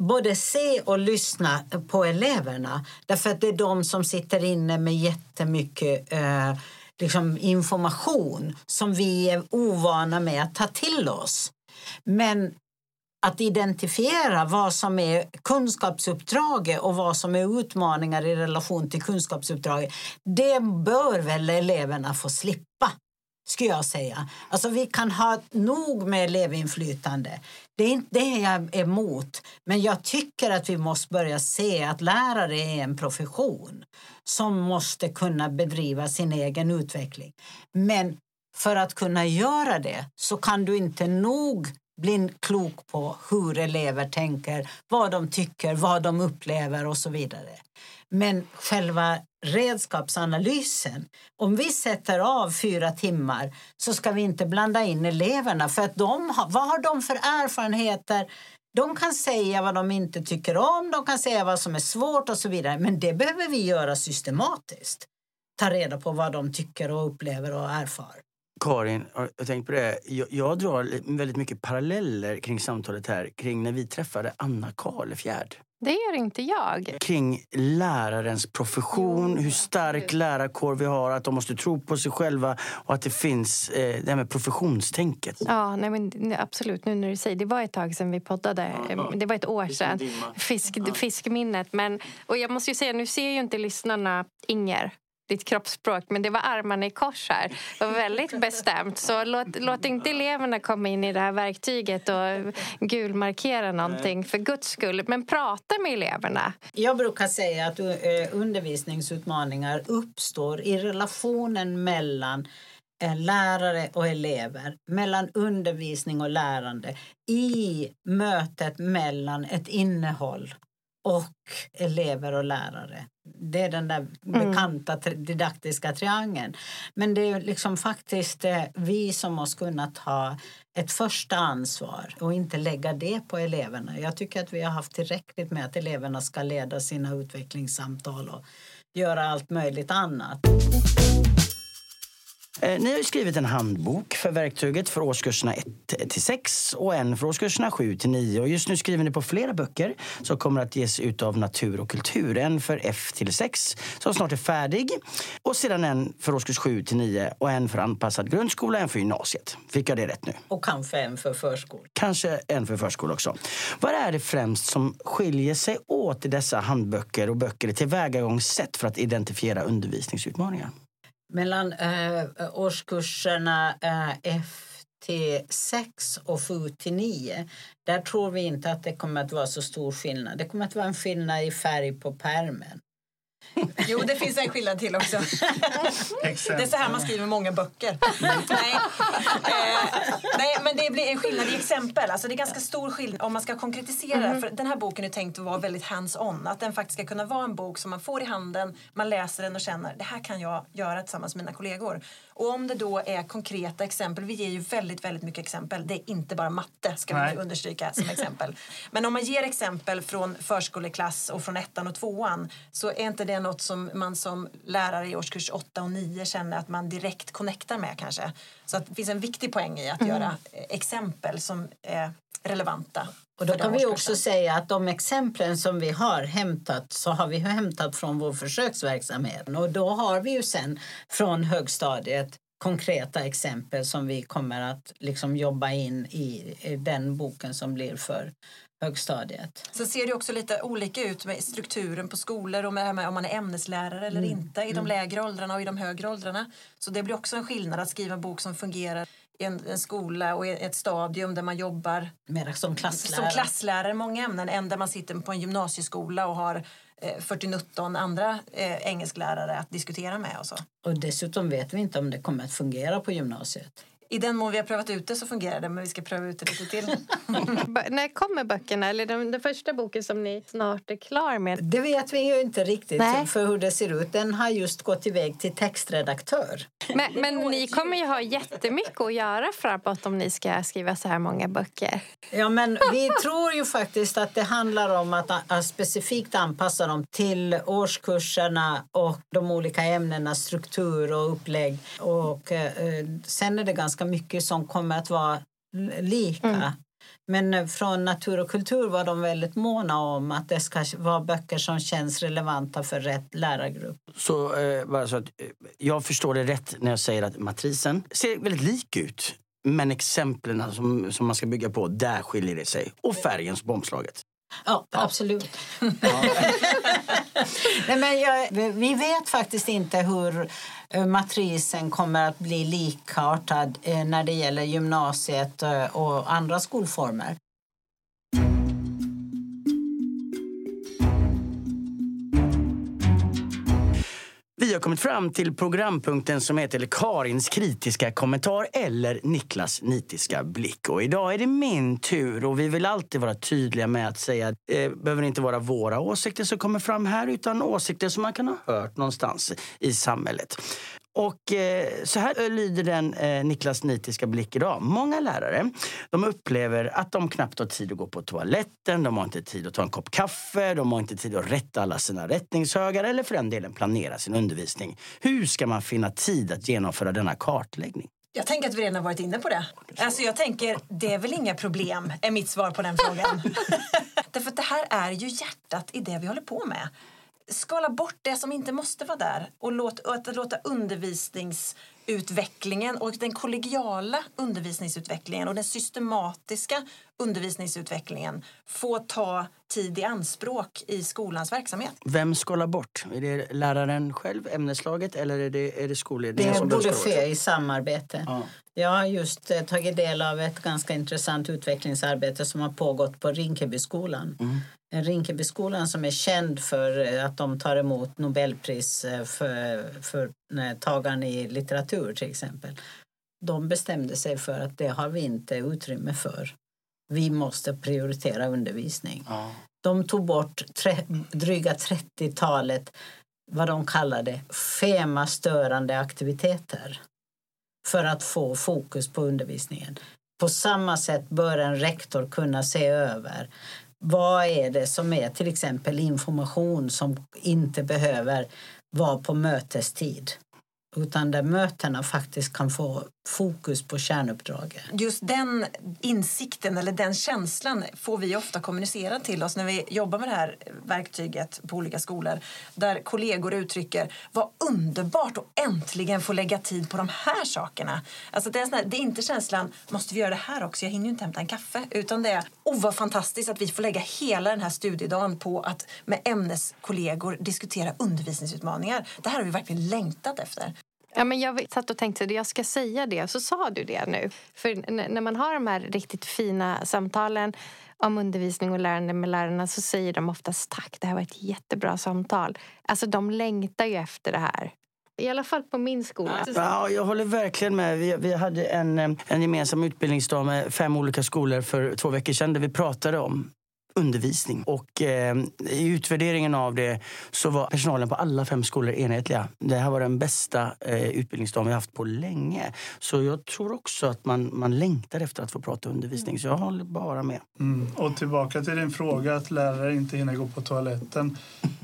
[SPEAKER 1] både se och lyssna på eleverna. Därför att det är de som sitter inne med jättemycket eh, liksom information som vi är ovana med att ta till oss. Men att identifiera vad som är kunskapsuppdraget och vad som är utmaningar i relation till kunskapsuppdraget, det bör väl eleverna få slippa skulle jag säga. Alltså vi kan ha nog med elevinflytande. Det är inte det jag är emot. Men jag tycker att vi måste börja se att lärare är en profession som måste kunna bedriva sin egen utveckling. Men för att kunna göra det så kan du inte nog bli klok på hur elever tänker, vad de tycker, vad de upplever och så vidare. Men själva redskapsanalysen, om vi sätter av fyra timmar så ska vi inte blanda in eleverna för att de har, vad har de för erfarenheter? De kan säga vad de inte tycker om, de kan säga vad som är svårt och så vidare. Men det behöver vi göra systematiskt. Ta reda på vad de tycker och upplever och erfar.
[SPEAKER 2] Karin, jag tänkt på det. Jag, jag drar väldigt mycket paralleller kring samtalet här kring när vi träffade Anna Karlefjärd.
[SPEAKER 3] Det gör inte jag.
[SPEAKER 2] Kring lärarens profession, hur stark lärarkår vi har, att de måste tro på sig själva och att det finns eh, det här med professionstänket.
[SPEAKER 3] Ja, nej men, absolut. Nu när du säger Det var ett tag sedan vi poddade. Det var ett år sedan. Fisk, fiskminnet. Men, och jag måste ju säga, nu ser ju inte lyssnarna Inger ditt kroppsspråk men det var armarna i kors här. Det var väldigt bestämt. Så låt, låt inte eleverna komma in i det här verktyget och gulmarkera någonting för guds skull. Men prata med eleverna.
[SPEAKER 1] Jag brukar säga att eh, undervisningsutmaningar uppstår i relationen mellan eh, lärare och elever, mellan undervisning och lärande i mötet mellan ett innehåll och elever och lärare. Det är den där mm. bekanta didaktiska triangeln. Men det är liksom faktiskt eh, vi som måste kunna ta ett första ansvar och inte lägga det på eleverna. Jag tycker att vi har haft tillräckligt med att eleverna ska leda sina utvecklingssamtal och göra allt möjligt annat.
[SPEAKER 2] Eh, ni har skrivit en handbok för verktyget för årskurserna 1 till 6 och en för årskurserna 7 till 9. Och just nu skriver ni på flera böcker som kommer att ges ut av Natur och kultur. En för F till 6 som snart är färdig och sedan en för årskurs 7 till 9 och en för anpassad grundskola, en för gymnasiet. Fick jag det rätt nu?
[SPEAKER 1] Och kanske en för förskola.
[SPEAKER 2] Kanske en för förskola också. Vad är det främst som skiljer sig åt i dessa handböcker och böcker i tillvägagångssätt för att identifiera undervisningsutmaningar?
[SPEAKER 1] Mellan eh, årskurserna eh, F till 6 och 7 till 9 där tror vi inte att det kommer att vara så stor skillnad. Det kommer att vara en skillnad i färg på pärmen.
[SPEAKER 5] Jo, det finns en skillnad till också. det är så här man skriver många böcker. nej. Eh, nej, men det blir en skillnad i exempel. Alltså det är ganska stor skillnad om man ska konkretisera. Mm. För den här boken är tänkt att vara väldigt hands-on. Att den faktiskt ska kunna vara en bok som man får i handen, man läser den och känner det här kan jag göra tillsammans med mina kollegor. Och om det då är konkreta exempel, vi ger ju väldigt, väldigt mycket exempel. Det är inte bara matte, ska Nej. vi understryka som exempel. Men om man ger exempel från förskoleklass och från ettan och tvåan så är inte det något som man som lärare i årskurs 8 och 9 känner att man direkt connectar med kanske. Så att det finns en viktig poäng i att mm. göra eh, exempel som är relevanta.
[SPEAKER 1] Och då kan vi också säga att de exemplen som vi har hämtat så har vi hämtat från vår försöksverksamhet. Och då har vi ju sen från högstadiet konkreta exempel som vi kommer att liksom jobba in i den boken som blir för högstadiet.
[SPEAKER 5] Sen ser det också lite olika ut med strukturen på skolor och med, om man är ämneslärare eller mm. inte i de mm. lägre åldrarna och i de högre åldrarna. Så det blir också en skillnad att skriva en bok som fungerar i en, en skola och i ett stadium där man jobbar
[SPEAKER 1] Mer som klasslärare.
[SPEAKER 5] som klasslärare många ämnen än där man sitter på en gymnasieskola och har 40-19 eh, andra eh, engelsklärare att diskutera med. Och, så.
[SPEAKER 1] och dessutom vet vi inte om det kommer att fungera på gymnasiet.
[SPEAKER 5] I den mån vi har prövat ut det så fungerar det, men vi ska pröva ut det lite till.
[SPEAKER 3] När kommer böckerna? Eller den, den, första boken som ni snart är klar med?
[SPEAKER 1] Det vet vi ju inte riktigt Nej. för hur det ser ut. Den har just gått iväg till textredaktör.
[SPEAKER 3] Men, men ni kommer ju ha jättemycket att göra framåt om ni ska skriva så här många böcker.
[SPEAKER 1] Ja, men vi tror ju faktiskt att det handlar om att, att specifikt anpassa dem till årskurserna och de olika ämnenas struktur och upplägg. Och eh, sen är det ganska mycket som kommer att vara lika. Mm. Men från natur och kultur var de väldigt måna om att det ska vara böcker som känns relevanta för rätt lärargrupp.
[SPEAKER 2] Så, eh, bara så att eh, jag förstår det rätt när jag säger att matrisen ser väldigt lik ut. Men exemplen som, som man ska bygga på, där skiljer det sig. Och färgen på omslaget.
[SPEAKER 1] Ja, absolut. Ja. Nej, men jag, vi vet faktiskt inte hur matrisen kommer att bli likartad eh, när det gäller gymnasiet eh, och andra skolformer.
[SPEAKER 2] Vi har kommit fram till programpunkten som heter Karins kritiska kommentar eller Niklas nitiska blick. Och idag är det min tur och vi vill alltid vara tydliga med att säga att det eh, behöver inte vara våra åsikter som kommer fram här utan åsikter som man kan ha hört någonstans i samhället. Och eh, så här lyder den eh, Niklas nitiska blick idag. Många lärare de upplever att de knappt har tid att gå på toaletten, de har inte tid att ta en kopp kaffe, de har inte tid att rätta alla sina rättningshögar eller för den delen planera sin undervisning. Hur ska man finna tid att genomföra denna kartläggning?
[SPEAKER 5] Jag tänker att vi redan har varit inne på det. Alltså jag tänker, det är väl inga problem, är mitt svar på den frågan. Därför att det här är ju hjärtat i det vi håller på med skala bort det som inte måste vara där och, låt, och att låta undervisningsutvecklingen och den kollegiala undervisningsutvecklingen och den systematiska undervisningsutvecklingen få ta tid i anspråk i skolans verksamhet.
[SPEAKER 2] Vem skalar bort? Är det läraren själv, ämneslaget eller är det, är det skolledningen?
[SPEAKER 1] Det borde ske i samarbete. Ja. Jag har just eh, tagit del av ett ganska intressant utvecklingsarbete som har pågått på Rinkebyskolan. Mm. Rinkebyskolan som är känd för eh, att de tar emot Nobelpris eh, för, för tagaren i litteratur till exempel. De bestämde sig för att det har vi inte utrymme för. Vi måste prioritera undervisning. Ja. De tog bort tre, dryga 30-talet vad de kallade femastörande aktiviteter för att få fokus på undervisningen. På samma sätt bör en rektor kunna se över vad är det som är till exempel information som inte behöver vara på mötestid utan där mötena faktiskt kan få fokus på kärnuppdraget.
[SPEAKER 5] Just den insikten eller den känslan får vi ofta kommunicera till oss när vi jobbar med det här verktyget på olika skolor där kollegor uttrycker vad underbart att äntligen få lägga tid på de här sakerna. Alltså det, är här, det är inte känslan måste vi göra det här också, jag hinner ju inte hämta en kaffe utan det är oh vad fantastiskt att vi får lägga hela den här studiedagen på att med ämneskollegor diskutera undervisningsutmaningar. Det här har vi verkligen längtat efter.
[SPEAKER 3] Ja, men jag satt och tänkte att jag ska säga det, så sa du det nu. För när man har de här riktigt fina samtalen om undervisning och lärande med lärarna så säger de oftast tack, det här var ett jättebra samtal. Alltså de längtar ju efter det här. I alla fall på min skola.
[SPEAKER 2] Ja, jag håller verkligen med. Vi, vi hade en, eh, en gemensam utbildningsdag med fem olika skolor för två veckor sedan där vi pratade om undervisning. Och eh, i utvärderingen av det så var personalen på alla fem skolor enhetliga. Det här var den bästa eh, utbildningsdagen vi haft på länge. Så jag tror också att man, man längtar efter att få prata undervisning. Så jag håller bara med.
[SPEAKER 4] Mm. Och tillbaka till din fråga att lärare inte hinner gå på toaletten.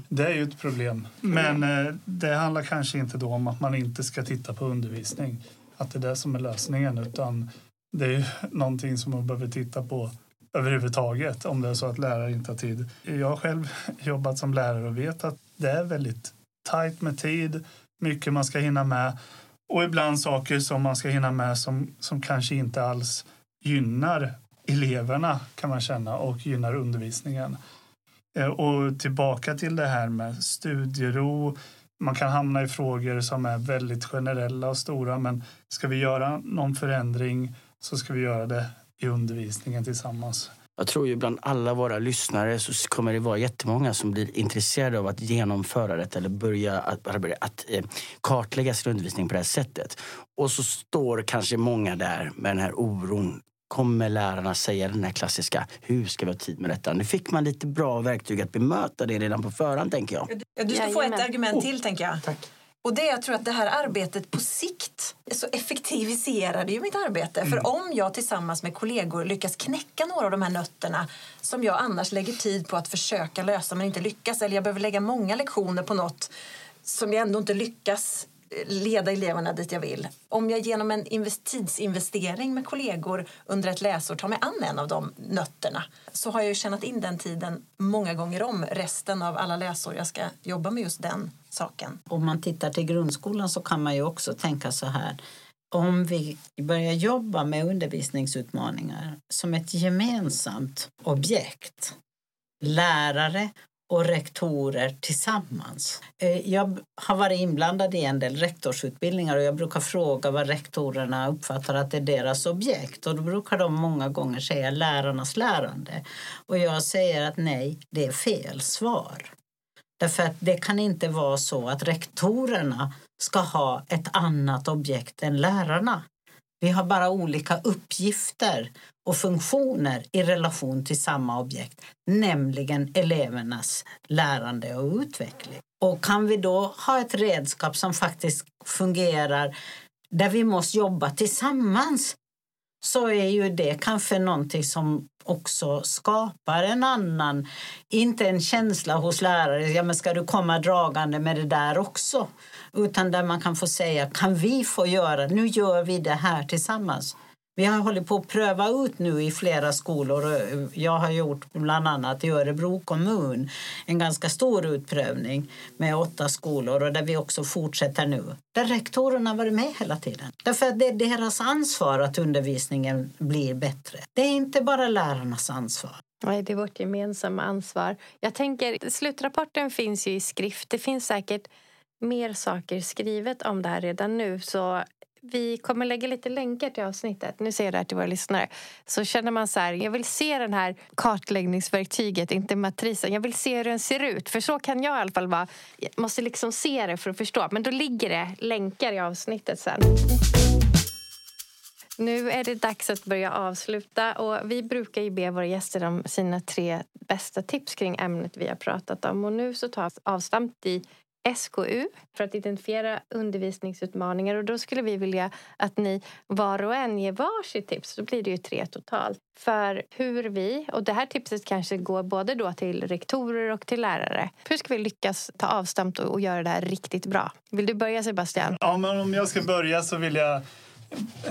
[SPEAKER 4] Det är ju ett problem. Men eh, det handlar kanske inte då om att man inte ska titta på undervisning. Att det är det som är lösningen. Utan det är ju någonting som man behöver titta på överhuvudtaget om det är så att lärare inte har tid. Jag har själv jobbat som lärare och vet att det är väldigt tajt med tid, mycket man ska hinna med och ibland saker som man ska hinna med som, som kanske inte alls gynnar eleverna kan man känna och gynnar undervisningen. Eh, och tillbaka till det här med studiero. Man kan hamna i frågor som är väldigt generella och stora men ska vi göra någon förändring så ska vi göra det i undervisningen tillsammans.
[SPEAKER 2] Jag tror ju bland alla våra lyssnare så kommer det vara jättemånga som blir intresserade av att genomföra det eller börja att, att, att eh, kartlägga sin undervisning på det här sättet. Och så står kanske många där med den här oron. Kommer lärarna säga den här klassiska, hur ska vi ha tid med detta? Nu fick man lite bra verktyg att bemöta det redan på förhand tänker jag.
[SPEAKER 5] Ja, du ska få ett argument till tänker jag. Tack. Och det jag tror att det här arbetet på sikt så effektiviserar det ju mitt arbete. Mm. För om jag tillsammans med kollegor lyckas knäcka några av de här nötterna som jag annars lägger tid på att försöka lösa men inte lyckas eller jag behöver lägga många lektioner på något som jag ändå inte lyckas leda eleverna dit jag vill. Om jag genom en tidsinvestering med kollegor under ett läsår tar mig an en av de nötterna så har jag ju tjänat in den tiden många gånger om resten av alla läsår jag ska jobba med just den saken.
[SPEAKER 1] Om man tittar till grundskolan så kan man ju också tänka så här om vi börjar jobba med undervisningsutmaningar som ett gemensamt objekt, lärare och rektorer tillsammans. Eh, jag har varit inblandad i en del rektorsutbildningar och jag brukar fråga vad rektorerna uppfattar att det är deras objekt och då brukar de många gånger säga lärarnas lärande. Och jag säger att nej, det är fel svar. Därför att det kan inte vara så att rektorerna ska ha ett annat objekt än lärarna. Vi har bara olika uppgifter och funktioner i relation till samma objekt, nämligen elevernas lärande och utveckling. Och kan vi då ha ett redskap som faktiskt fungerar där vi måste jobba tillsammans så är ju det kanske någonting som också skapar en annan, inte en känsla hos lärare, ja men ska du komma dragande med det där också? Utan där man kan få säga, kan vi få göra, nu gör vi det här tillsammans. Vi har hållit på att pröva ut nu i flera skolor. Jag har gjort bland annat i Örebro kommun en ganska stor utprövning med åtta skolor och där vi också fortsätter nu. Där rektorerna varit med hela tiden. Därför att det är deras ansvar att undervisningen blir bättre. Det är inte bara lärarnas ansvar.
[SPEAKER 3] Nej, det är vårt gemensamma ansvar. Jag tänker, slutrapporten finns ju i skrift. Det finns säkert mer saker skrivet om det här redan nu. Så vi kommer lägga lite länkar till avsnittet. Nu ser jag det här till våra lyssnare. Så känner man så här, jag vill se den här kartläggningsverktyget, inte matrisen. Jag vill se hur den ser ut. För så kan jag i alla fall vara. Jag måste liksom se det för att förstå. Men då ligger det länkar i avsnittet sen. Nu är det dags att börja avsluta. Och vi brukar ju be våra gäster om sina tre bästa tips kring ämnet vi har pratat om. Och nu så tar avstamp i SKU för att identifiera undervisningsutmaningar. Och Då skulle vi vilja att ni var och en ger varsitt tips. Då blir det ju tre totalt. För hur vi, och det här tipset kanske går både då till rektorer och till lärare. Hur ska vi lyckas ta avstamp och göra det här riktigt bra? Vill du börja Sebastian?
[SPEAKER 4] Ja, men om jag ska börja så vill jag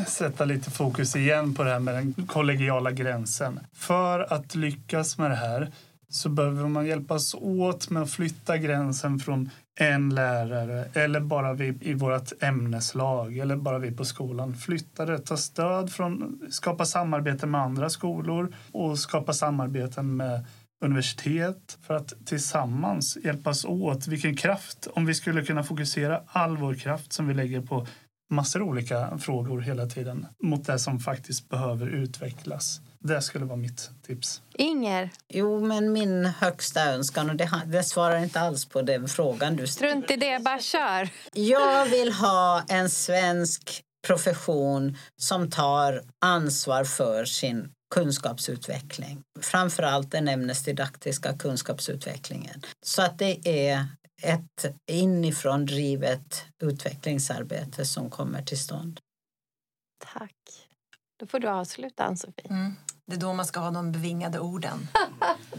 [SPEAKER 4] sätta lite fokus igen på det här med den kollegiala gränsen. För att lyckas med det här så behöver man hjälpas åt med att flytta gränsen från en lärare eller bara vi i vårt ämneslag eller bara vi på skolan. Flytta det, ta stöd från, skapa samarbete med andra skolor och skapa samarbeten med universitet för att tillsammans hjälpas åt. Vilken kraft, om vi skulle kunna fokusera all vår kraft som vi lägger på massor av olika frågor hela tiden mot det som faktiskt behöver utvecklas. Det skulle vara mitt tips.
[SPEAKER 3] Inger?
[SPEAKER 1] Jo, men min högsta önskan, och det, det svarar inte alls på den frågan du
[SPEAKER 3] Strunt i det, bara kör!
[SPEAKER 1] Jag vill ha en svensk profession som tar ansvar för sin kunskapsutveckling. Framför allt den ämnesdidaktiska kunskapsutvecklingen. Så att det är ett inifrån drivet utvecklingsarbete som kommer till stånd.
[SPEAKER 3] Tack. Då får du avsluta, Ann-Sofie. Mm.
[SPEAKER 5] Det är då man ska ha de bevingade orden.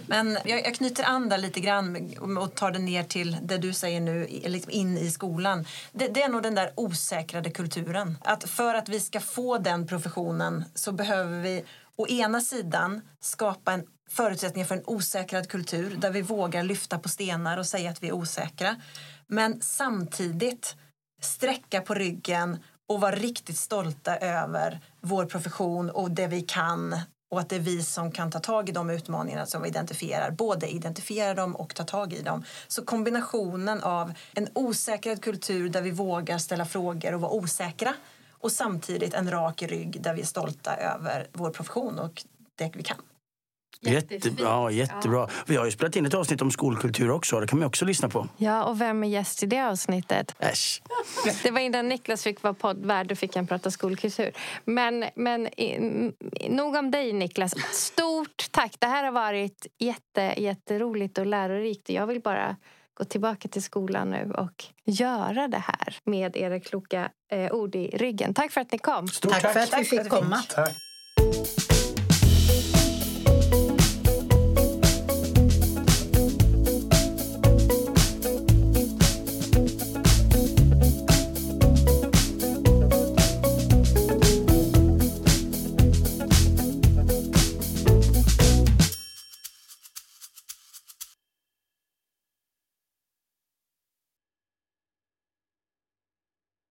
[SPEAKER 5] Men jag, jag knyter an där lite grann och tar det ner till det du säger nu, liksom in i skolan. Det, det, är nog den där osäkrade kulturen. Att för att vi ska få den professionen så behöver vi å ena sidan skapa en förutsättningar för en osäkrad kultur där vi vågar lyfta på stenar och säga att vi är osäkra. Men samtidigt sträcka på ryggen och vara riktigt stolta över vår profession och det vi kan och att det är vi som kan ta tag i de utmaningarna som vi identifierar. Både identifiera dem och ta tag i dem. Så kombinationen av en osäkrad kultur där vi vågar ställa frågor och vara osäkra och samtidigt en rak rygg där vi är stolta över vår profession och det vi kan.
[SPEAKER 2] Jättebra, jättebra. Vi har ju spelat in ett avsnitt om skolkultur också. Det kan man också lyssna på.
[SPEAKER 3] Ja, och vem är gäst i det avsnittet?
[SPEAKER 2] Äsch.
[SPEAKER 3] Det var innan Niklas fick vara poddvärd, då fick han prata skolkultur. Men, men nog om dig Niklas. Stort tack! Det här har varit jätte, jätteroligt och lärorikt. Jag vill bara gå tillbaka till skolan nu och göra det här med era kloka eh, ord i ryggen. Tack för att ni kom.
[SPEAKER 1] Stort tack, tack för att vi fick komma.
[SPEAKER 4] Tack.